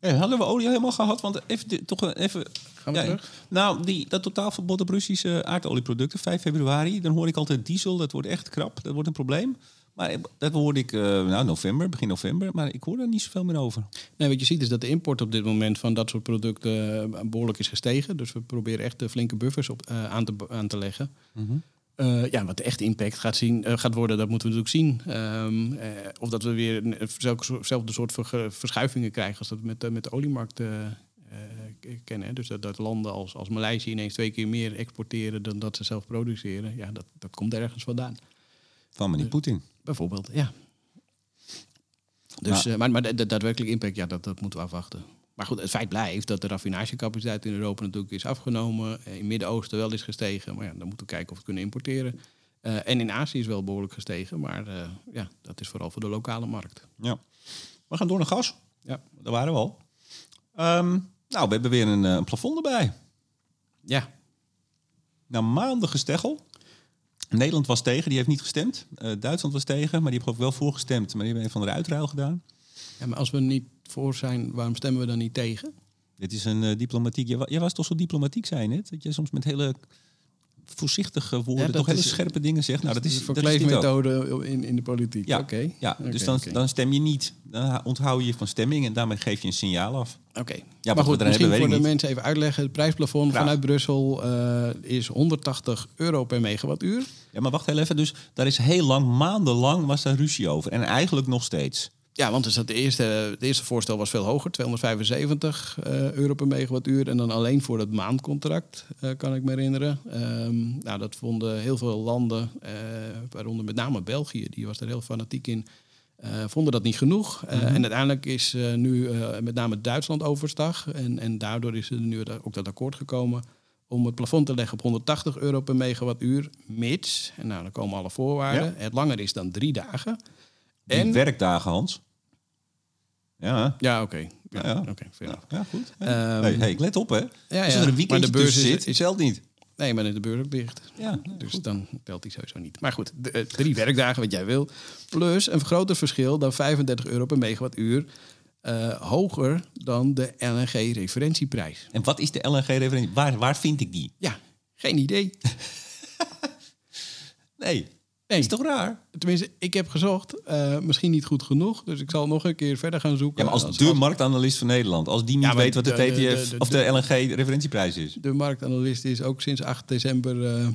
Hey, hadden we olie helemaal gehad? Want even, toch even... Gaan we terug? Nou, die, dat totaalverbod op Russische aardolieproducten, 5 februari. Dan hoor ik altijd diesel, dat wordt echt krap. Dat wordt een probleem. Maar dat hoorde ik, eh, nou, november, begin november. Maar ik hoor daar niet zoveel meer over. Nee, wat je ziet is dat de import op dit moment van dat soort producten eh, behoorlijk is gestegen. Dus we proberen echt de flinke buffers op, eh, aan, te, aan te leggen. Eh, ja, wat de echte impact gaat, zien, gaat worden, dat moeten we natuurlijk zien. Ehm, eh, of dat we weer hetzelfde soort verschuivingen krijgen als dat we met, met de oliemarkt kennen. hè. Dus dat, dat landen als, als Maleisië ineens twee keer meer exporteren dan dat ze zelf produceren. Ja, dat, dat komt ergens vandaan. Van meneer Poetin. Bijvoorbeeld, ja. Dus, Maar- eh, maar, maar de, de daadwerkelijke impact, ja, dat, dat moeten we afwachten. Maar goed, het feit blijft dat de raffinagecapaciteit in Europa natuurlijk is afgenomen. eh, In het Midden-Oosten wel is gestegen. Maar ja, dan moeten we kijken of we het kunnen importeren. Eh, en in Azië is wel behoorlijk gestegen. Maar ja, dat is vooral voor de lokale markt. Ja. We gaan door naar gas. Ja. Daar waren we al. Ehm, nou, we hebben weer een, een plafond erbij. Ja, Na maanden gesteggel. Nederland was tegen, die heeft niet gestemd. Eh, Duitsland was tegen, maar die heeft ook wel voorgestemd. Maar die hebben een van de uitruil gedaan. ja, maar als we niet voor zijn, waarom stemmen we dan niet tegen? Dit is een eh, diplomatiek. Jij, wa- jij was toch zo diplomatiek, zei je net? Dat je soms met hele voorzichtige woorden Ja, toch hele scherpe dingen zegt. Nou, dat is, ook. verkleefmethode in, in de politiek. Ja, Oké. ja dus dan, dan stem je niet. Dan onthoud je je van stemming en daarmee geef je een signaal af. Oké. wat maar goed, misschien hebben, voor de mensen even uitleggen. Het prijsplafond Graag. vanuit Brussel eh, is 180 euro per megawattuur. Ja, maar wacht heel even. Dus daar is heel lang, maandenlang was daar ruzie over. En eigenlijk nog steeds. Ja, want dus het, eerste, het eerste voorstel was veel hoger, 275 eh, euro per megawattuur. En dan alleen voor het maandcontract, eh, kan ik me herinneren. Ehm, nou, dat vonden heel veel landen, eh, waaronder met name België, die was daar heel fanatiek in, vonden dat niet genoeg. Eh, En uiteindelijk is nu met name Duitsland overstag. En, en daardoor is er nu ook dat akkoord gekomen om het plafond te leggen op 180 euro per megawattuur, mits, en nou, dan komen alle voorwaarden, het langer is dan drie dagen. Die En werkdagen, Hans. Ja, Ja, oké. Ja, Ja, ja. oké, enough. ja goed. Ehm, hey, hey, let op, hè. ja. Als er een Maar de beurs is- zit, is- telt niet. Nee, maar de beurs ook dicht. Ja, Dus dan telt die sowieso niet. Maar goed, de- eh, drie werkdagen, wat jij wil. Plus een groter verschil dan 35 euro per megawattuur. eh, hoger dan de LNG-referentieprijs. En wat is de LNG-referentie? Waar, waar vind ik die? Ja, geen idee. Nee, Nee, is toch raar? tenminste, ik heb gezocht. eh, misschien niet goed genoeg. Dus ik zal nog een keer verder gaan zoeken. Ja, maar als de marktanalist van Nederland, als die niet Ja, weet wat de, TTF de- de- of de LNG-referentieprijs is. De marktanalist is ook sinds 8 december eh, eh,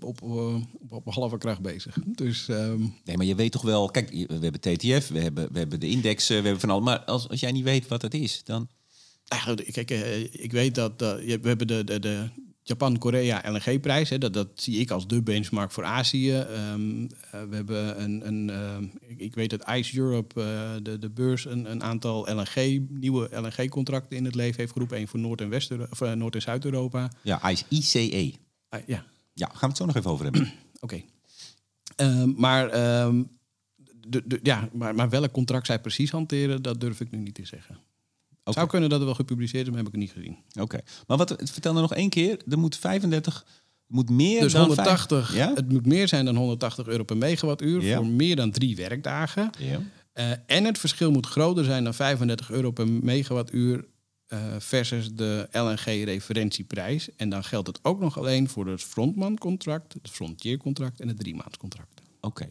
op, eh, op, op halve kracht bezig. Dus ehm, Nee, maar je weet toch wel, kijk, we hebben TTF, we hebben, we hebben de indexen, we hebben van al. Maar als, als jij niet weet wat het is, dan. Kijk, eh, ik weet dat eh, je- we hebben de, de, de Japan-Korea LNG-prijs. Dat, dat zie ik als de benchmark voor Azië. Ehm, eh, we hebben een, een ehm, ik, weet dat ICE Europe, eh, de, de beurs, een, een aantal LNG, nieuwe LNG-contracten in het leven heeft geroepen. Eén voor Noord- en West of, eh, Noord- en Zuid-Europa. Ja, ICE. Ah, ja, Ja, gaan we het zo nog even over hebben. Oké. Ehm, maar, de, de, ja, maar, maar welk contract zij precies hanteren, dat durf ik nu niet te zeggen. Het Oké. zou kunnen dat het wel gepubliceerd is, maar heb ik het niet gezien. Oké. Maar wat, vertel nou nog één keer. Er moet 35, er moet meer Dus dan 180, vijf- ja? het moet meer zijn dan 180 euro per megawattuur Ja. voor meer dan drie werkdagen. Ja. Eh, en het verschil moet groter zijn dan 35 euro per megawattuur eh, versus de LNG-referentieprijs. En dan geldt het ook nog alleen voor het frontman-contract, het frontiercontract en het driemaandscontract. Oké.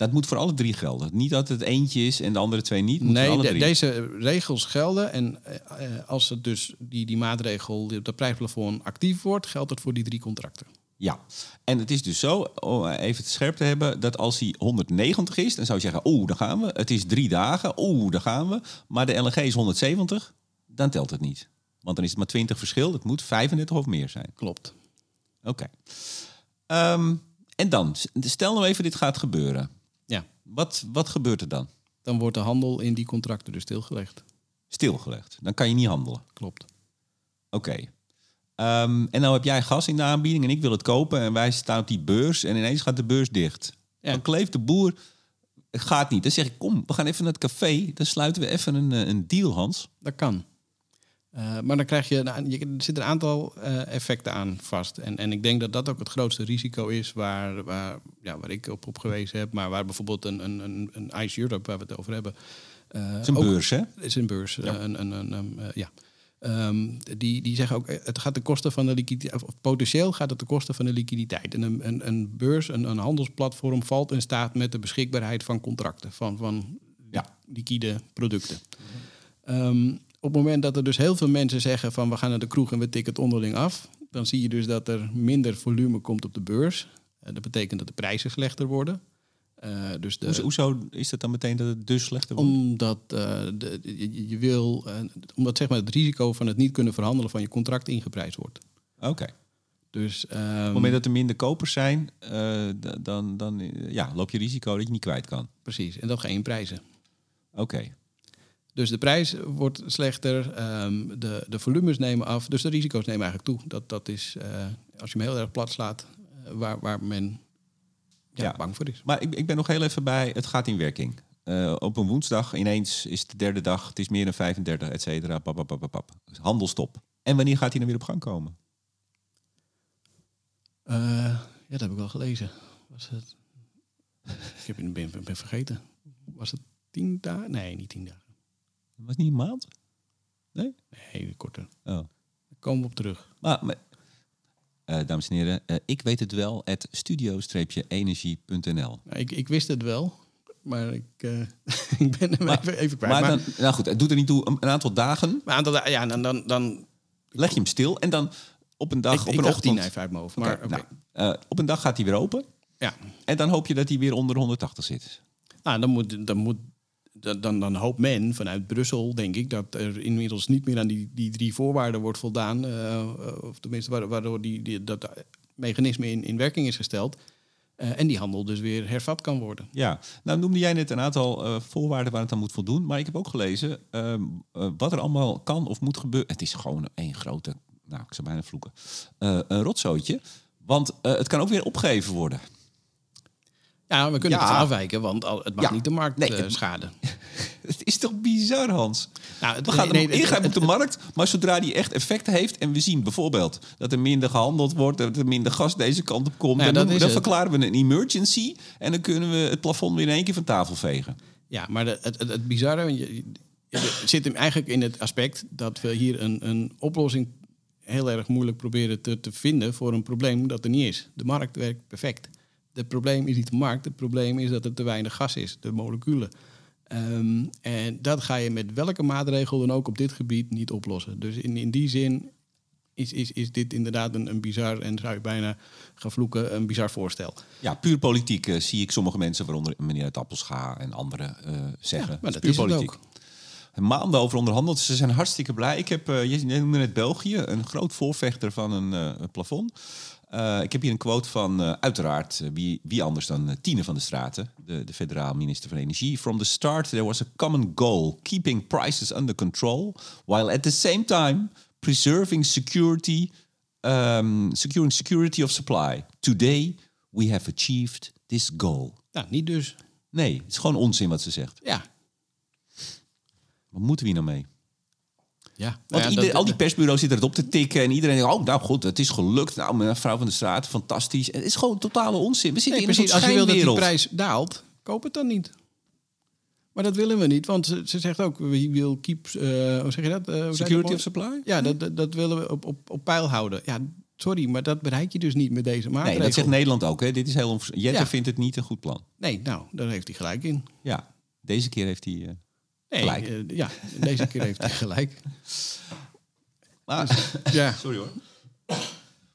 Dat moet voor alle drie gelden. Niet dat het eentje is en de andere twee niet. Moet voor Nee, alle de- drie. deze regels gelden. En eh, als het dus die, die maatregel, die op dat prijsplafond actief wordt, geldt het voor die drie contracten. Ja, en het is dus zo, om even het scherp te hebben, dat als hij 190 is, dan zou je zeggen, oeh, daar gaan we. Het is drie dagen, oeh, daar gaan we. Maar de LNG is 170, dan telt het niet. Want dan is het maar 20 verschil, het moet 35 of meer zijn. Klopt. Oké. Ehm, en dan, stel nou even dit gaat gebeuren. Wat, wat gebeurt er dan? dan wordt de handel in die contracten dus stilgelegd. Stilgelegd. Dan kan je niet handelen. Klopt. Oké. Ehm, en nou heb jij gas in de aanbieding en ik wil het kopen en wij staan op die beurs en ineens gaat de beurs dicht. Ja. Dan kleeft de boer, het gaat niet. Dan zeg ik, kom, we gaan even naar het café, dan sluiten we even een, eh, een deal, Hans. Dat kan. Eh, maar dan krijg je, een- je, er zitten een aantal eh, effecten aan vast. En, en ik denk dat dat ook het grootste risico is waar, waar, ja, waar ik op, op gewezen heb. Maar waar bijvoorbeeld een, een, een, een ICE Europe, waar we het over hebben... eh, Het is een ook- beurs, hè? is een beurs. Een, een, een, een, ja. Ehm, die, die zeggen ook, het gaat ten koste van de liquiditeit, of potentieel gaat het ten koste van de liquiditeit. En een, een, een beurs, een, een handelsplatform valt in staat met de beschikbaarheid van contracten, van, van Ja. liquide producten. Ehm, op het moment dat er dus heel veel mensen zeggen van we gaan naar de kroeg en we tikken het onderling af, dan zie je dus dat er minder volume komt op de beurs. Eh, dat betekent dat de prijzen slechter worden. Eh, dus de, Hoezo, hoezo is dat dan meteen dat het dus slechter wordt? omdat eh, de, je, je wil, omdat zeg maar het risico van het niet kunnen verhandelen van je contract ingeprijsd wordt. Oké. Dus Op ehm, het moment dat er minder kopers zijn, dan, dan ja, loop je risico dat je niet kwijt kan. precies, en dat ga je in prijzen. Oké. Dus de prijs wordt slechter, ehm, de, de volumes nemen af, dus de risico's nemen eigenlijk toe. Dat, dat is, eh, als je hem heel erg plat slaat, eh, waar, waar men ja, Ja. bang voor is. Maar ik, ik ben nog heel even bij, het gaat in werking. Eh, op een woensdag ineens is het de derde dag, het is meer dan 35, et cetera. Pap, pap. Dus Handelstop. En wanneer gaat hij dan weer op gang komen? Ja, dat heb ik wel gelezen. Was het... ik heb, ben, ben, ben vergeten. Was het tien dagen? Nee, niet tien dagen. Was niet een maand? Nee, korter. Oh. Daar komen we op terug. Maar, maar eh, dames en heren, eh, ik weet het wel, het studio-energie.nl. Nou, ik, ik wist het wel, maar ik, eh, ik ben hem Maar- even, even kwijt. Maar Maar, dan, nou goed, het doet er niet toe, een, een aantal dagen maar aantal dagen- ja, dan, dan, dan leg je hem stil en dan op een dag, ik, op een ochtend... even uit mijn hoofd. Maar, oké. nou, eh, op een dag gaat hij weer open ja. en dan hoop je dat hij weer onder de 180 zit. nou, dan, moet, dan, moet, dan, dan, hoopt men vanuit Brussel, denk ik, dat er inmiddels niet meer aan die, die drie voorwaarden wordt voldaan. eh, of tenminste, wa- waardoor die, die, dat mechanisme in, in werking is gesteld. Eh, en die handel dus weer hervat kan worden. Ja, nou noemde jij net een aantal eh, voorwaarden waar het aan moet voldoen. Maar ik heb ook gelezen ehm, eh, wat er allemaal kan of moet gebeuren. Het is gewoon één grote, nou ik zou bijna vloeken, eh, een rotzootje. Want eh, het kan ook weer opgegeven worden. Ja, we kunnen Ja. het afwijken, want het mag Ja. niet de markt Nee, eh, het- schaden. Het is toch bizar, Hans? Nou, het- We gaan nee, nee, ingrijpen op de markt, maar zodra die echt effecten heeft... en we zien bijvoorbeeld dat er minder gehandeld wordt... dat er minder gas deze kant op komt... Nou dan, dat dan verklaren we een emergency... en dan kunnen we het plafond weer in één keer van tafel vegen. Ja, maar de, het, het, het bizarre je- je- zit hem eigenlijk in het aspect dat we hier een, een oplossing heel erg moeilijk proberen te, te vinden voor een probleem dat er niet is. De markt werkt perfect. Het probleem is niet de markt, het probleem is dat er te weinig gas is, de moleculen. Ehm, en dat ga je met welke maatregel dan ook op dit gebied niet oplossen. Dus in, in die zin is, is, is dit inderdaad een, een bizar, en zou je bijna gaan vloeken, een bizar voorstel. Ja, puur politiek eh, zie ik sommige mensen... waaronder meneer uit Appelscha en anderen eh, zeggen. Ja, maar dat puur is het ook. maanden over onderhandeld. Ze zijn hartstikke blij. Ik heb, eh, je noemde net België, een groot voorvechter van een een plafond. Eh, ik heb hier een quote van, eh, uiteraard, eh, wie, wie anders dan Tine van de Straten, de, de federaal minister van Energie. From the start there was a common goal, keeping prices under control, while at the same time preserving security, um, securing security of supply. Today we have achieved this goal. Nou, niet dus. Nee, het is gewoon onzin wat ze zegt. Ja. Wat moeten we hier nou mee? Ja. Want Nou ja, ieder- dat- al die persbureaus zitten erop te tikken en iedereen denkt, oh, nou goed, het is gelukt. Nou, mevrouw van der Straat, fantastisch. Het is gewoon totale onzin. We zitten Nee, in een precies. Als je wil dat die prijs daalt, koop het dan niet. Maar dat willen we niet, want ze, ze zegt ook, we will keep, eh, hoe zeg je dat? Eh, Security dat of supply? Ja, dat, dat, dat willen we op, op, op peil houden. Ja, sorry, maar dat bereik je dus niet met deze Nee, maatregel. dat zegt Nederland ook. Hè. Dit is heel onvers- Jette Ja. vindt het niet een goed plan. Nee, nou, daar heeft hij gelijk in. Ja, deze keer heeft hij... eh, Nee, Gelijk. eh, ja, deze keer heeft hij gelijk. maar, Ja, sorry hoor.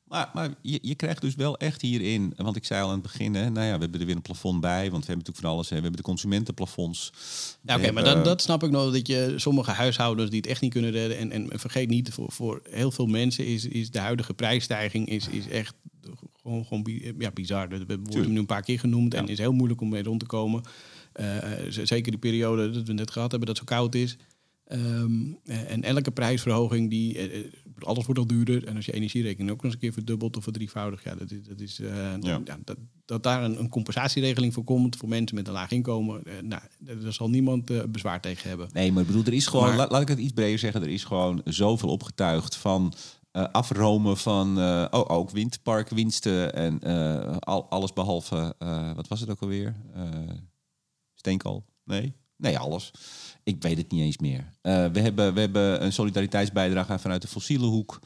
Maar, maar je, je krijgt dus wel echt hierin, want ik zei al aan het begin, hè, nou ja, we hebben er weer een plafond bij, want we hebben natuurlijk van alles. Hè. We hebben de consumentenplafonds. Ja, oké, maar hebben- dat, snap ik nog. Dat je sommige huishoudens die het echt niet kunnen redden. En, en vergeet niet, voor, voor heel veel mensen is, is de huidige prijsstijging is, is echt gewoon, gewoon ja, bizar. We worden hem nu een paar keer genoemd en Ja. is heel moeilijk om mee rond te komen. Eh, zeker die periode dat we net gehad hebben dat het zo koud is. Ehm, eh, en elke prijsverhoging, die, eh, alles wordt al duurder. En als je energierekening ook nog eens een keer verdubbeld of verdrievoudigd, ja, dat is, dat, is, eh, Ja. ja, dat, dat daar een, een compensatieregeling voor komt voor mensen met een laag inkomen, nou, daar zal niemand bezwaar tegen hebben. Nee, maar ik bedoel, er is gewoon, Maar- laat, laat ik het iets breder zeggen, er is gewoon zoveel opgetuigd van eh, afromen van eh, oh, ook windparkwinsten en eh, al, alles behalve, eh, wat was het ook alweer? Eh steenkool? Nee? Nee, alles. Ik weet het niet eens meer. Eh, we, hebben, we hebben een solidariteitsbijdrage vanuit de fossiele hoek,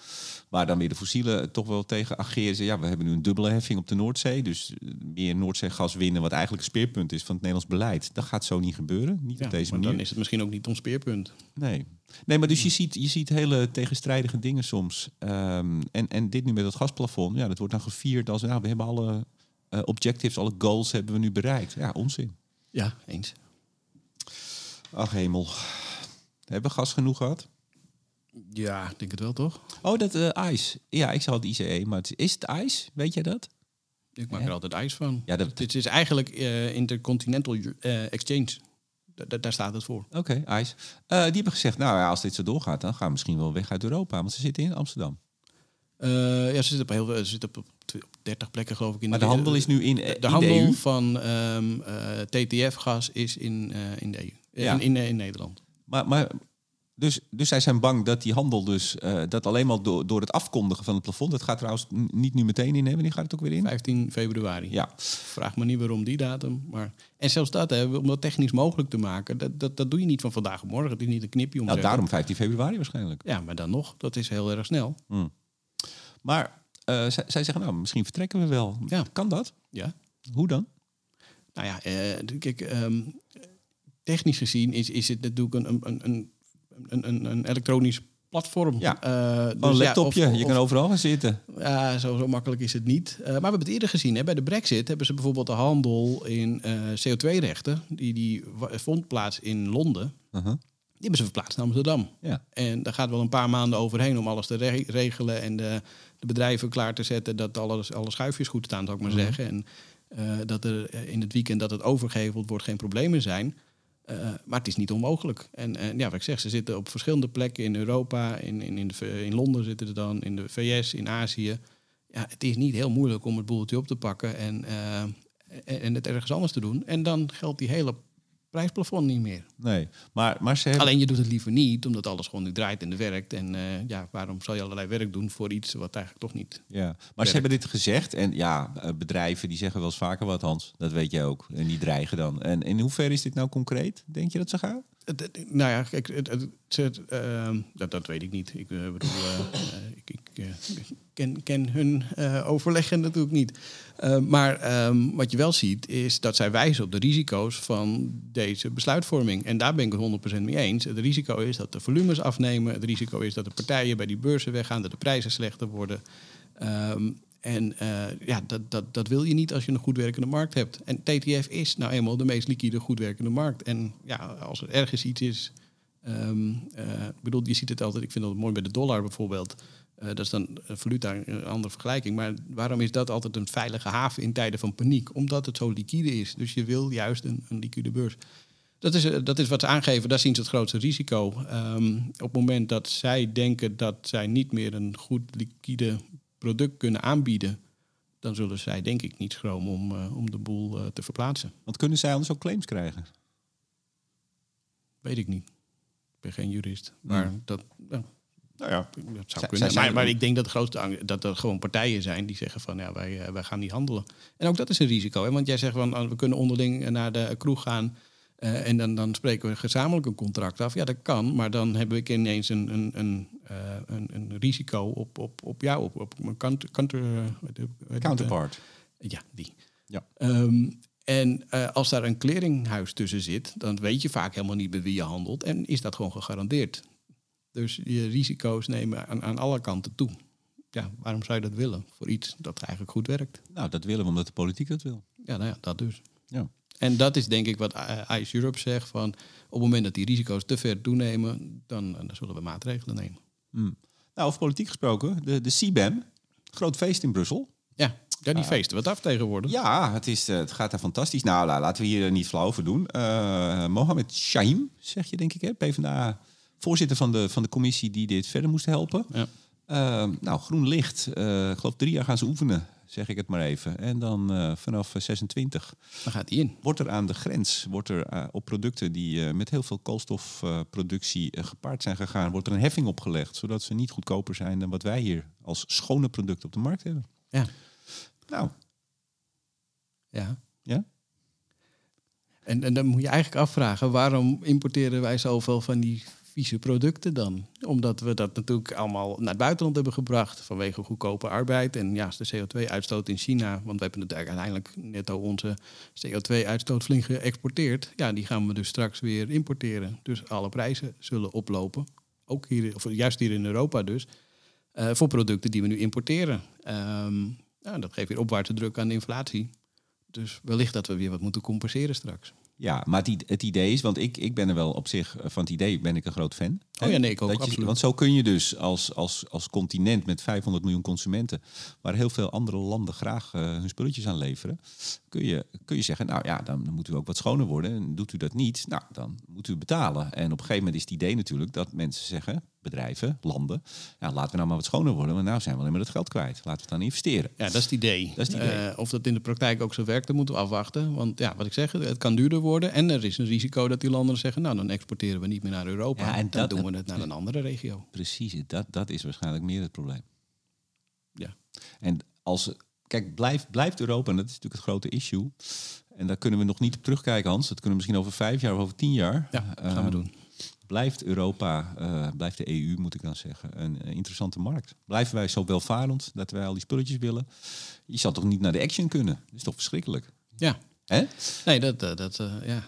waar dan weer de fossielen toch wel tegen ageren. Ja, we hebben nu een dubbele heffing op de Noordzee, dus eh, meer Noordzeegas winnen, wat eigenlijk een speerpunt is van het Nederlands beleid. Dat gaat zo niet gebeuren, niet Ja, op deze maar manier. dan is het misschien ook niet ons speerpunt. Nee. Nee, maar dus je ziet, je ziet hele tegenstrijdige dingen soms. Ehm, en, en dit nu met het gasplafond, ja, dat wordt dan gevierd als nou, we hebben alle eh, objectives, alle goals hebben we nu bereikt. Ja, onzin. Ja, eens. Ach hemel. Hebben we gas genoeg gehad? Ja, ik denk het wel toch? Oh, dat eh ijs. Ja, ik zou het ICE, maar het, is het ijs? Weet jij dat? Ik maak Ja. er altijd ijs van. Ja, dat- Dit is eigenlijk eh, Intercontinental eh, Exchange. Da- da- daar staat het voor. Oké, ijs. Eh, die hebben gezegd, nou ja, als dit zo doorgaat, dan gaan we misschien wel weg uit Europa. Want ze zitten in Amsterdam. Ja, ze zitten op, heel, ze zitten op 30 plekken geloof ik. In Maar de handel is nu in, de, in de de handel EU. van ehm, eh, TTF-gas is in, eh, in de EU. Eh, Ja. In, in, eh, in Nederland. Maar, maar dus, dus zij zijn bang dat die handel dus, eh, dat alleen maar door, door het afkondigen van het plafond, dat gaat trouwens niet nu meteen in, hè? Wanneer gaat het ook weer in? 15 februari. Ja, Vraag me niet waarom die datum. Maar... En zelfs dat, hè, om dat technisch mogelijk te maken, dat, dat, dat doe je niet van vandaag op morgen. Het is niet een knipje om nou daarom 15 februari waarschijnlijk. Ja, maar dan nog, dat is heel erg snel. Maar eh, zij, zij zeggen, nou, misschien vertrekken we wel. Ja. Kan dat? Ja. Hoe dan? Nou ja, eh, kijk, ehm, technisch gezien is, is het natuurlijk een, een, een, een, een, een elektronisch platform. Ja. Dus Oh, een ja, laptopje, of- je of- kan overal gaan zitten. Ja, zo, zo makkelijk is het niet. Maar we hebben het eerder gezien. Hè. Bij de brexit hebben ze bijvoorbeeld de handel in eh, CO2-rechten. Die, die vond plaats in Londen. Uh-huh. Die hebben ze verplaatst naar Amsterdam. Ja. En daar gaat wel een paar maanden overheen om alles te re- regelen en de, de bedrijven klaar te zetten dat alles, alle schuifjes goed staan, zou ik maar zeggen. En eh, dat er eh, in het weekend dat het overgeheveld wordt geen problemen zijn. Eh, maar het is niet onmogelijk. En ja, wat ik zeg, ze zitten op verschillende plekken in Europa, in, in, in, de, in Londen zitten ze dan, in de VS, in Azië. Ja, het is niet heel moeilijk om het boeltje op te pakken en, en, en het ergens anders te doen. En dan geldt die hele prijsplafond niet meer. Nee, maar, maar ze hebben... Alleen je doet het liever niet, omdat alles gewoon nu draait en er werkt. En eh, ja, waarom zou je allerlei werk doen voor iets wat eigenlijk toch niet... Ja, maar werkt. ze hebben dit gezegd. En ja, eh, bedrijven die zeggen wel eens vaker wat, Hans. Dat weet jij ook. En die dreigen dan. En in hoeverre is dit nou concreet? Denk je dat ze gaan? Nou ja, kijk, het, het, ehm, dat, dat weet ik niet. Ik eh, bedoel, eh, eh, ik, ik ken, hun overleggen natuurlijk niet. Eh, maar ehm, wat je wel ziet, is dat zij wijzen op de risico's van deze besluitvorming. En daar ben ik het 100% mee eens. Het risico is dat de volumes afnemen. Het risico is dat de partijen bij die beurzen weggaan, dat de prijzen slechter worden. Ehm, en eh, ja, dat, dat, dat wil je niet als je een goed werkende markt hebt. En TTF is nou eenmaal de meest liquide, goed werkende markt. En ja, als er ergens iets is. ehm, eh, ik bedoel, je ziet het altijd. Ik vind dat mooi bij de dollar bijvoorbeeld. Eh, dat is dan valuta, een andere vergelijking. Maar waarom is dat altijd een veilige haven in tijden van paniek? Omdat het zo liquide is. Dus je wil juist een, een liquide beurs. Dat is, dat is wat ze aangeven, daar zien ze het grootste risico. Ehm, op het moment dat zij denken dat zij niet meer een goed liquide product kunnen aanbieden, dan zullen zij denk ik niet schromen om, eh, om de boel eh, te verplaatsen. Want kunnen zij anders ook claims krijgen? Weet ik niet. Ik ben geen jurist. Maar dat, ja, Nou ja. dat zou Zij- kunnen. zij zijn- maar, maar ik denk dat, de grootste, dat er gewoon partijen zijn die zeggen van ja, wij, eh, wij gaan niet handelen. En ook dat is een risico. Hè? Want jij zegt van ah, we kunnen onderling naar de kroeg gaan. Eh, en dan, dan spreken we gezamenlijk een contract af. Ja, dat kan. Maar dan heb ik ineens een, een, een, eh, een, een risico op, op, op jou, op, op mijn counter, counter, eh, Counterpart. ja, die. Ja. Ehm, en als daar een clearinghuis tussen zit, dan weet je vaak helemaal niet met wie je handelt. En is dat gewoon gegarandeerd. Dus je risico's nemen aan, aan alle kanten toe. Ja, waarom zou je dat willen? Voor iets dat eigenlijk goed werkt. Nou, dat willen we omdat de politiek dat wil. Ja, nou ja, dat dus. Ja. En dat is denk ik wat eh, ICE Europe zegt. Van, op het moment dat die risico's te ver toenemen, dan, dan zullen we maatregelen nemen. Nou, over politiek gesproken. De, de CBAM. Groot feest in Brussel. Ja, ja die feesten wat af tegenwoordig. Ja, het, is, eh, het gaat daar fantastisch. Nou, la- laten we hier eh, niet flauw over doen. Eh Mohamed Shaim, zeg je denk ik, hè? PvdA voorzitter van de, van de commissie die dit verder moest helpen. Ja. Eh, nou, groen licht. Eh, ik geloof drie jaar gaan ze oefenen, zeg ik het maar even. En dan eh, vanaf 26 Dan gaat hij in. wordt er aan de grens, wordt er eh, op producten die eh, met heel veel koolstofproductie eh, gepaard zijn gegaan, wordt er een heffing opgelegd, zodat ze niet goedkoper zijn dan wat wij hier als schone producten op de markt hebben. Ja. Nou, Ja. ja. En, en dan moet je eigenlijk afvragen, waarom importeren wij zoveel van die vieze producten dan? Omdat we dat natuurlijk allemaal naar het buitenland hebben gebracht vanwege goedkope arbeid. En ja, de CO2-uitstoot in China, want we hebben het uiteindelijk netto onze CO2-uitstoot flink geëxporteerd. Ja, die gaan we dus straks weer importeren. Dus alle prijzen zullen oplopen. Ook hier, of juist hier in Europa dus, eh, voor producten die we nu importeren. Ja, dat geeft weer opwaartse druk aan de inflatie. Dus wellicht dat we weer wat moeten compenseren straks. Ja, maar het, idee is, want ik, ik ben er wel op zich eh, van het idee, ben ik een groot fan. Oh ja, nee, ik ook, Dat je- want zo kun je dus als, als, als continent met 500 miljoen consumenten, waar heel veel andere landen graag eh, hun spulletjes aan leveren, kun je, kun je zeggen, nou ja, dan, dan moet u ook wat schoner worden. En doet u dat niet, nou, dan moet u betalen. En op een gegeven moment is het idee natuurlijk dat mensen zeggen, bedrijven, landen, ja, laten we nou maar wat schoner worden, want nou zijn we alleen maar het geld kwijt. Laten we het dan investeren. Ja, dat is het idee. Dat is het idee. Eh, of dat in de praktijk ook zo werkt, dat moeten we afwachten. Want ja, wat ik zeg, het kan duurder worden. En er is een risico dat die landen zeggen... nou, dan exporteren we niet meer naar Europa. Ja, en dan dat- doen we het naar een andere regio. Precies, dat, dat is waarschijnlijk meer het probleem. Ja. En als, kijk, blijft, blijft Europa, en dat is natuurlijk het grote issue. En daar kunnen we nog niet op terugkijken, Hans. Dat kunnen we misschien over vijf jaar of over tien jaar. Ja, dat gaan we Eh, doen. Blijft Europa, eh, blijft de EU, moet ik dan zeggen, een eh, interessante markt? Blijven wij zo welvarend dat wij al die spulletjes willen? Je zal toch niet naar de action kunnen? Dat is toch verschrikkelijk? Ja, Hè? nee, dat, eh, dat ja.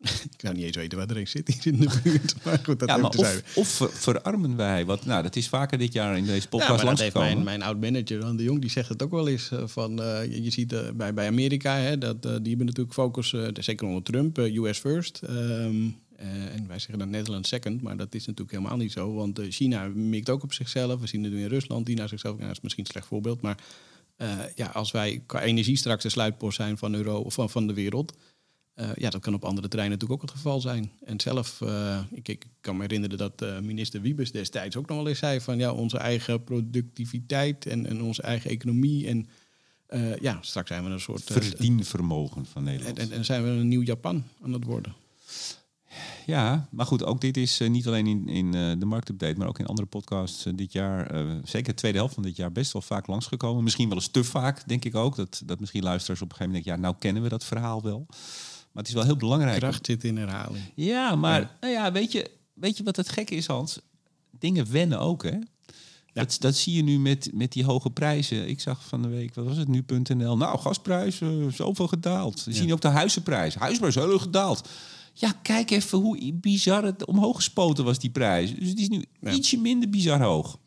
ik zou niet eens weten waar er een zit hier in de buurt. Maar goed, dat Ja, maar of, of ver- verarmen wij? Wat, nou, dat is vaker dit jaar in deze podcast Ja, maar dat heeft langsgekomen. mijn, mijn oud-manager, Dan de Jong, die zegt het ook wel eens. van, je, ziet bij, bij Amerika, hè, dat, die hebben natuurlijk focus, zeker onder Trump, US first. Ehm, eh, en wij zeggen dan Netherlands second, maar dat is natuurlijk helemaal niet zo. Want eh, China mikt ook op zichzelf. We zien het nu in Rusland, die naar zichzelf... Nou, dat is misschien een slecht voorbeeld, maar eh, ja, als wij qua energie straks de sluitpost zijn van, Euro, of van, van de wereld... ja, dat kan op andere terreinen natuurlijk ook het geval zijn. En zelf, ik, ik kan me herinneren dat minister Wiebes destijds ook nog wel eens zei van ja, onze eigen productiviteit en, en onze eigen economie. En ja, straks zijn we een soort. Verdienvermogen van en, Nederland. en, en zijn we een nieuw Japan aan het worden. Ja, maar goed, ook dit is eh, niet alleen in, in eh, de marktupdate, maar ook in andere podcasts eh, dit jaar, zeker de tweede helft van dit jaar, best wel vaak langsgekomen. Misschien wel eens te vaak, denk ik ook. Dat, dat misschien luisteraars op een gegeven moment denken, ja, nou kennen we dat verhaal wel. Maar het is wel heel belangrijk. Kracht zit in herhaling. Ja, maar Ja. Nou ja, weet, je, weet je wat het gekke is, Hans? Dingen wennen ook, hè? Dat, dat zie je nu met, met die hoge prijzen. Ik zag van de week, wat was het, nu.nl. Nou, gasprijs, zoveel gedaald. We zien ook de huizenprijs. Huizenprijs heel erg gedaald. Ja, kijk even hoe bizar het omhoog gespoten was, die prijs. Dus het is nu Ja. ietsje minder bizar hoog.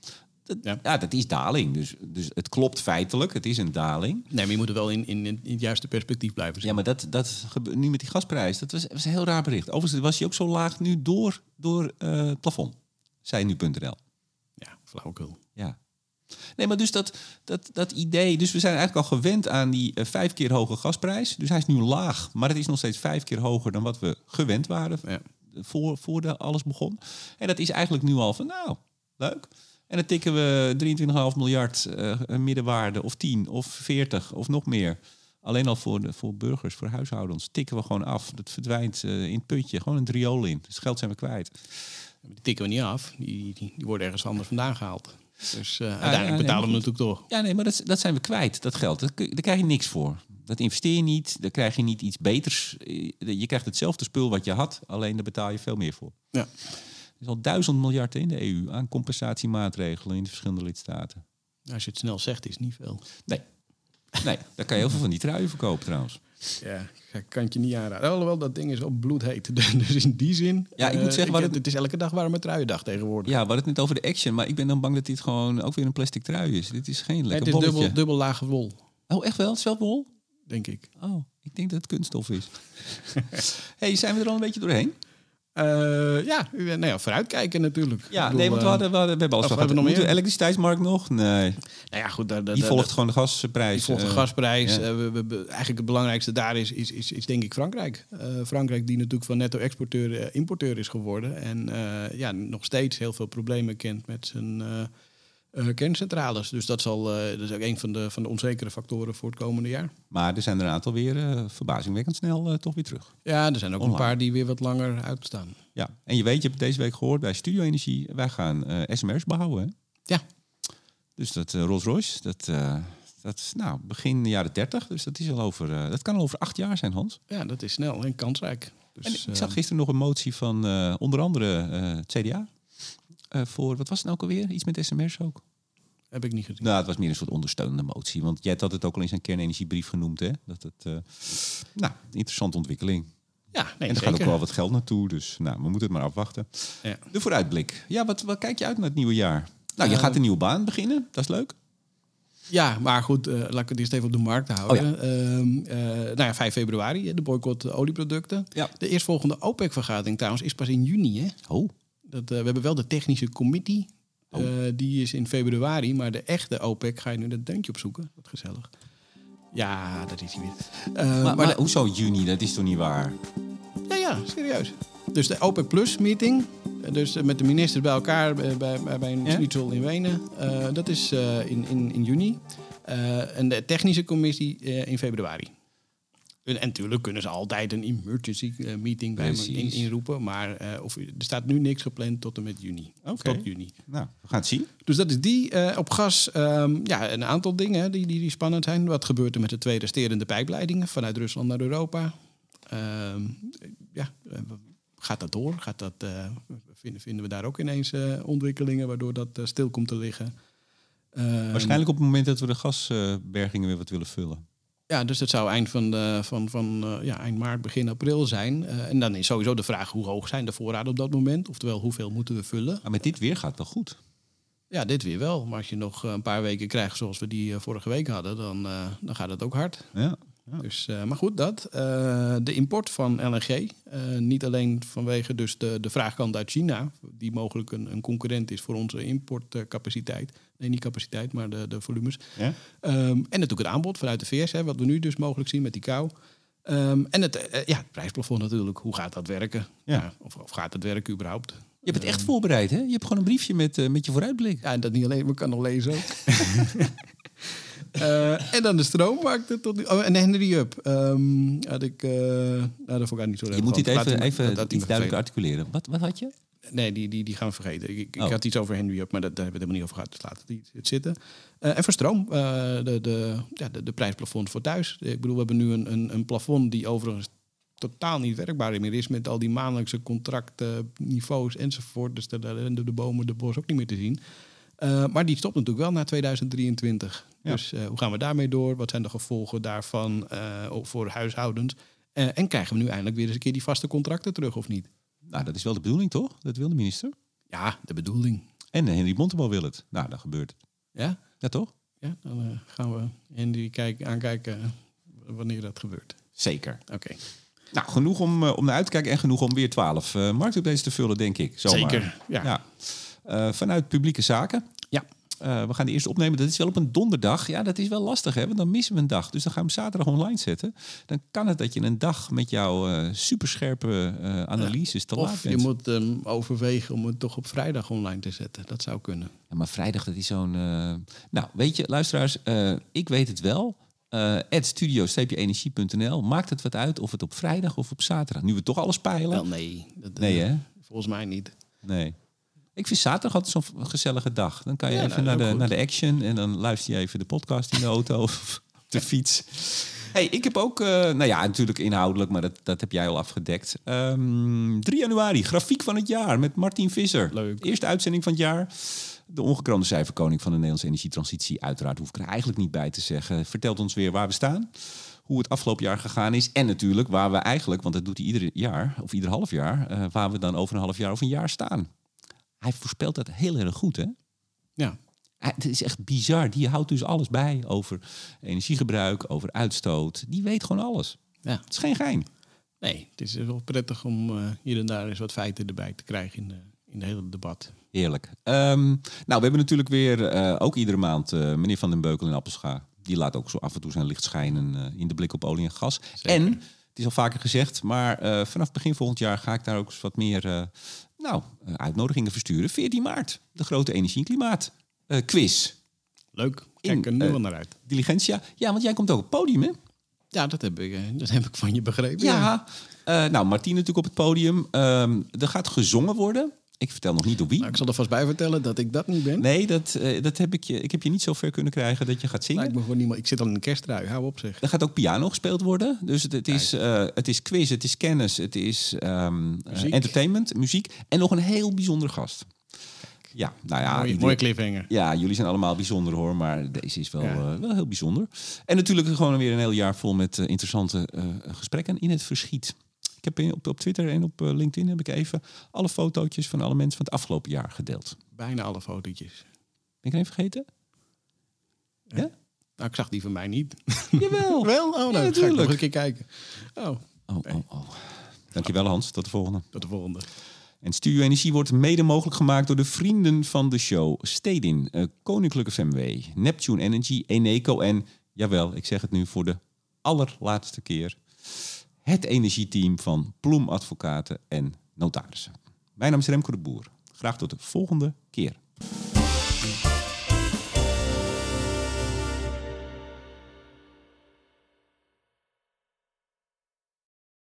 Dat, ja. Ja. dat is daling. Dus, dus het klopt feitelijk, het is een daling. Nee, maar je moet er wel in, in, in het juiste perspectief blijven zien. Ja, maar dat, dat gebeurt nu met die gasprijs. Dat was, was een heel raar bericht. Overigens was hij ook zo laag nu door, door eh, het plafond. Zei nu.nl. Ja, flauwekul. Ja. Nee, maar dus dat, dat, dat idee... Dus we zijn eigenlijk al gewend aan die eh, vijf keer hoge gasprijs. Dus hij is nu laag, maar het is nog steeds vijf keer hoger... dan wat we gewend waren Ja. voor, voor de, alles begon. En dat is eigenlijk nu al van, nou, leuk. En dan tikken we 23,5 miljard een middenwaarde of 10 of 40 of nog meer. Alleen al voor, de, voor burgers, voor huishoudens, tikken we gewoon af. Dat verdwijnt eh, in het putje, gewoon een riool in. Dus geld zijn we kwijt. Die tikken we niet af. Die, die, die worden ergens anders vandaan gehaald. Dus ja, uiteindelijk betalen we natuurlijk toch. Ja, nee, maar dat, dat zijn we kwijt, dat geld. Dat, daar krijg je niks voor. Dat investeer je niet, daar krijg je niet iets beters. Eh, Je krijgt hetzelfde spul wat je had, alleen daar betaal je veel meer voor. Ja. Er is al duizend miljard in de EU aan compensatiemaatregelen in de verschillende lidstaten. Als je het snel zegt, is het niet veel. Nee. Nee, daar kan je heel veel van die truien verkopen trouwens. Ja, ik kan het je niet aanraden. Alhoewel, dat ding is wel bloedheet. Dus in die zin... Ja, ik moet eh, zeggen, het, het- het is elke dag warme truiendag tegenwoordig. Ja, we hadden het net over de action, maar ik ben dan bang dat dit gewoon ook weer een plastic trui is. Dit is geen het lekker is bolletje. dubbel, dubbel lage wol, Oh, echt wel? Het is wel wol? denk ik. Oh, ik denk dat het kunststof is. hey, zijn we er al een beetje doorheen? Eh, ja, nou ja, vooruitkijken natuurlijk. Ja, bedoel, nee, want we, eh, hadden, we, hadden, we hebben alles of gehad. hebben we nog meer? elektriciteitsmarkt nog? Nee. Nou ja, goed. Die volgt gewoon de gasprijs. Die volgt de eh, gasprijs. we, we- we- eigenlijk het belangrijkste daar is, is, is, is denk ik Frankrijk. Frankrijk die natuurlijk van netto-exporteur importeur is geworden. En ja, nog steeds heel veel problemen kent met zijn eh, kerncentrales. Dus dat, zal, eh, dat is ook een van de, van de onzekere factoren voor het komende jaar. Maar er zijn er een aantal weer eh, verbazingwekkend snel toch weer terug. Ja, er zijn ook Online. een paar die weer wat langer uitstaan. Ja, en je weet, je hebt deze week gehoord bij Studio Energie, wij gaan SMR's bouwen. Hè? Ja. Dus dat eh, Rolls Royce, dat, dat is nou begin jaren 30. Dus dat, is al over, dat kan al over acht jaar zijn, Hans. Ja, dat is snel en kansrijk. Dus, En ik zag gisteren nog een motie van onder andere het CDA. Eh, voor, wat was het nou ook alweer? Iets met SMR's ook? heb ik niet gezien. Nou, het was meer een soort ondersteunende motie. Want jij had het ook al in zijn kernenergiebrief genoemd, hè? Dat het, eh, nou, interessante ontwikkeling. Ja, nee, en er zeker. gaat ook wel wat geld naartoe, dus nou, we moeten het maar afwachten. Ja. De vooruitblik. Ja, wat, wat kijk je uit naar het nieuwe jaar? Nou, je Eh, gaat een nieuwe baan beginnen, dat is leuk. Ja, maar goed, eh, laat ik het eerst even op de markt houden. Ehm, eh, nou ja, 5 februari, de boycott olieproducten. Ja. De eerstvolgende OPEC-vergadering trouwens is pas in juni. Hè? Oh, Dat, eh, we hebben wel de technische committee. Oh. Eh, die is in februari, maar de echte OPEC ga je nu dat deuntje opzoeken. Wat gezellig. Ja, dat is hij weer. Eh, maar, maar maar de- hoezo juni? Dat is toch niet waar? ja, ja, serieus. Dus de OPEC Plus meeting. Dus met de ministers bij elkaar bij, bij, bij een schnitzel in Wenen. dat is in, in, in juni. En de technische commissie in februari. En, en natuurlijk kunnen ze altijd een emergency eh, meeting bij me in, inroepen. Maar eh, of, er staat nu niks gepland tot en met juni. Of. Tot juni. Nou, we gaan het zien. Dus dat is die. Eh, op gas, ehm, ja, een aantal dingen hè, die, die, die spannend zijn. Wat gebeurt er met de twee resterende pijpleidingen vanuit Rusland naar Europa? Ehm, ja, eh, gaat dat door? Gaat dat, eh, vinden, vinden we daar ook ineens eh, ontwikkelingen waardoor dat eh, stil komt te liggen? Ehm, Waarschijnlijk op het moment dat we de gasbergingen weer wat willen vullen. Ja, dus dat zou eind, van de, van, van, eh, ja, eind maart, begin april zijn. Eh, en dan is sowieso de vraag hoe hoog zijn de voorraden op dat moment? Oftewel, hoeveel moeten we vullen? Maar met dit weer gaat het wel goed. Ja, dit weer wel. Maar als je nog een paar weken krijgt zoals we die eh, vorige week hadden, dan, dan gaat het ook hard. Ja. Dus, eh, maar goed, dat. Eh, de import van LNG. eh, niet alleen vanwege dus de, de vraagkant uit China, die mogelijk een, een concurrent is voor onze importcapaciteit. Nee, niet capaciteit, maar de, de volumes. Ja? Ehm, en natuurlijk het aanbod vanuit de VS, hè, wat we nu dus mogelijk zien met die kou. Ehm, en het, ja, het prijsplafond natuurlijk. Hoe gaat dat werken? Ja. of, of gaat het werken überhaupt? Je hebt het echt voorbereid, hè? Je hebt gewoon een briefje met, met je vooruitblik. Ja, en dat niet alleen, maar kan nog lezen ook. Eh, en dan de stroommarkt. Tot, nu- oh, en Henry Up. Ehm, had ik, eh nou, dat vond ik niet zo Je moet dit even, even dat- dat die iets duidelijker articuleren. Wat, wat had je? Nee, die, die, die gaan we vergeten. Ik, ik Oh. had iets over Henry Up, maar dat, daar hebben we het helemaal niet over gehad. Dus laten we die het zitten. Eh, en voor stroom, de, de, ja, de, de prijsplafond voor thuis. Ik bedoel, we hebben nu een, een, een plafond die overigens totaal niet werkbaar meer is... met al die maandelijkse contracten, niveaus enzovoort. Dus daar de, de bomen, de bos ook niet meer te zien. Eh, maar die stopt natuurlijk wel na 2023. Ja. Dus eh, hoe gaan we daarmee door? Wat zijn de gevolgen daarvan eh, voor huishoudens? En krijgen we nu eindelijk weer eens een keer die vaste contracten terug of niet? Nou, dat is wel de bedoeling, toch? Dat wil de minister. Ja, de bedoeling. En Henry Bontebal wil het. Nou, dat gebeurt het. Ja, Ja, toch? ja dan gaan we Henry kijken, aankijken wanneer dat gebeurt. Zeker. Oké. Nou, genoeg om, om naar uit te kijken en genoeg om weer 12 uh, marktupdates te vullen, denk ik. Zomaar. Zeker, ja. ja. Eh, vanuit publieke zaken. Ja. Eh, we gaan de eerste opnemen. Dat is wel op een donderdag. Ja, dat is wel lastig, hè? Want dan missen we een dag. Dus dan gaan we hem zaterdag online zetten. Dan kan het dat je een dag met jouw eh, superscherpe analyses te laat Of je moet ehm, overwegen om het toch op vrijdag online te zetten. Dat zou kunnen. Ja, maar vrijdag, dat is zo'n... Nou, weet je, luisteraars, ik weet het wel. Eh studio-energie.nl Maakt het wat uit of het op vrijdag of op zaterdag? Nu we toch alles peilen? Wel, nee. Dat, Nee, hè? Volgens mij niet. Nee. Ik vind zaterdag altijd zo'n gezellige dag. Dan kan je Ja, even nou, naar, de, naar de action en dan luister je even de podcast in de auto of op de fiets. Hey, ik heb ook, eh, nou ja, natuurlijk inhoudelijk, maar dat, dat heb jij al afgedekt. Ehm 3 januari, grafiek van het jaar met Martin Visser. Leuk. Eerste uitzending van het jaar. De ongekroonde cijferkoning van de Nederlandse energietransitie. Uiteraard hoef ik er eigenlijk niet bij te zeggen. Vertelt ons weer waar we staan. Hoe het afgelopen jaar gegaan is. En natuurlijk waar we eigenlijk, want dat doet hij ieder jaar of ieder half jaar. eh, waar we dan over een half jaar of een jaar staan. Hij voorspelt dat heel erg goed, hè? Ja. Het is echt bizar. Die houdt dus alles bij over energiegebruik, over uitstoot. Die weet gewoon alles. Ja. Het is geen gein. Nee, het is wel prettig om eh, hier en daar eens wat feiten erbij te krijgen in, de, in het hele debat. Heerlijk. Ehm, nou, we hebben natuurlijk weer, eh, ook iedere maand, eh, meneer Van den Beukel in Appelscha. Die laat ook zo af en toe zijn licht schijnen in de blik op olie en gas. Zeker. En, het is al vaker gezegd, maar vanaf begin volgend jaar ga ik daar ook eens wat meer nou, eh, uitnodigingen versturen. 14 maart, de grote energie- en klimaat eh, quiz. Leuk, kijk er nu eh, wel naar uit. Diligentia. Ja, want jij komt ook op het podium, hè? Ja, dat heb ik, dat heb ik van je begrepen. Ja. Nou, Martien natuurlijk op het podium. Ehm, er gaat gezongen worden. Ik vertel nog niet door wie. Nou, ik zal er vast bij vertellen dat ik dat niet ben. Nee, dat, eh, dat heb ik, je, ik heb je niet zo ver kunnen krijgen dat je gaat zingen. Lijkt me gewoon niemand. Ik zit al in een kersttrui, hou op zeg. Er gaat ook piano gespeeld worden. Dus het, het, is, eh, het is quiz, het is kennis, het is ehm, eh, Muziek. entertainment, muziek. En nog een heel bijzondere gast. Ja, nou ja, mooie, mooie cliffhanger. ja, jullie zijn allemaal bijzonder hoor, maar deze is wel, Ja. wel heel bijzonder. En natuurlijk gewoon weer een heel jaar vol met interessante gesprekken in het verschiet. Ik heb op, op Twitter en op eh, LinkedIn heb ik even alle fotootjes van alle mensen van het afgelopen jaar gedeeld. Bijna alle fotootjes. Ben ik er een vergeten? Ja? Nou, ik zag die van mij niet. Jawel. Wel? Oh, nou, Ja, ga ik nog een keer kijken. Oh, Oh, oh, oh. Dankjewel Hans, tot de volgende. tot de volgende. En Studio Energie wordt mede mogelijk gemaakt door de vrienden van de show. Stedin, eh, Koninklijke FMW, Neptune Energy, Eneco en, jawel, ik zeg het nu voor de allerlaatste keer, het energieteam van Ploem Advocaten en Notarissen. Mijn naam is Remco de Boer. Graag tot de volgende keer.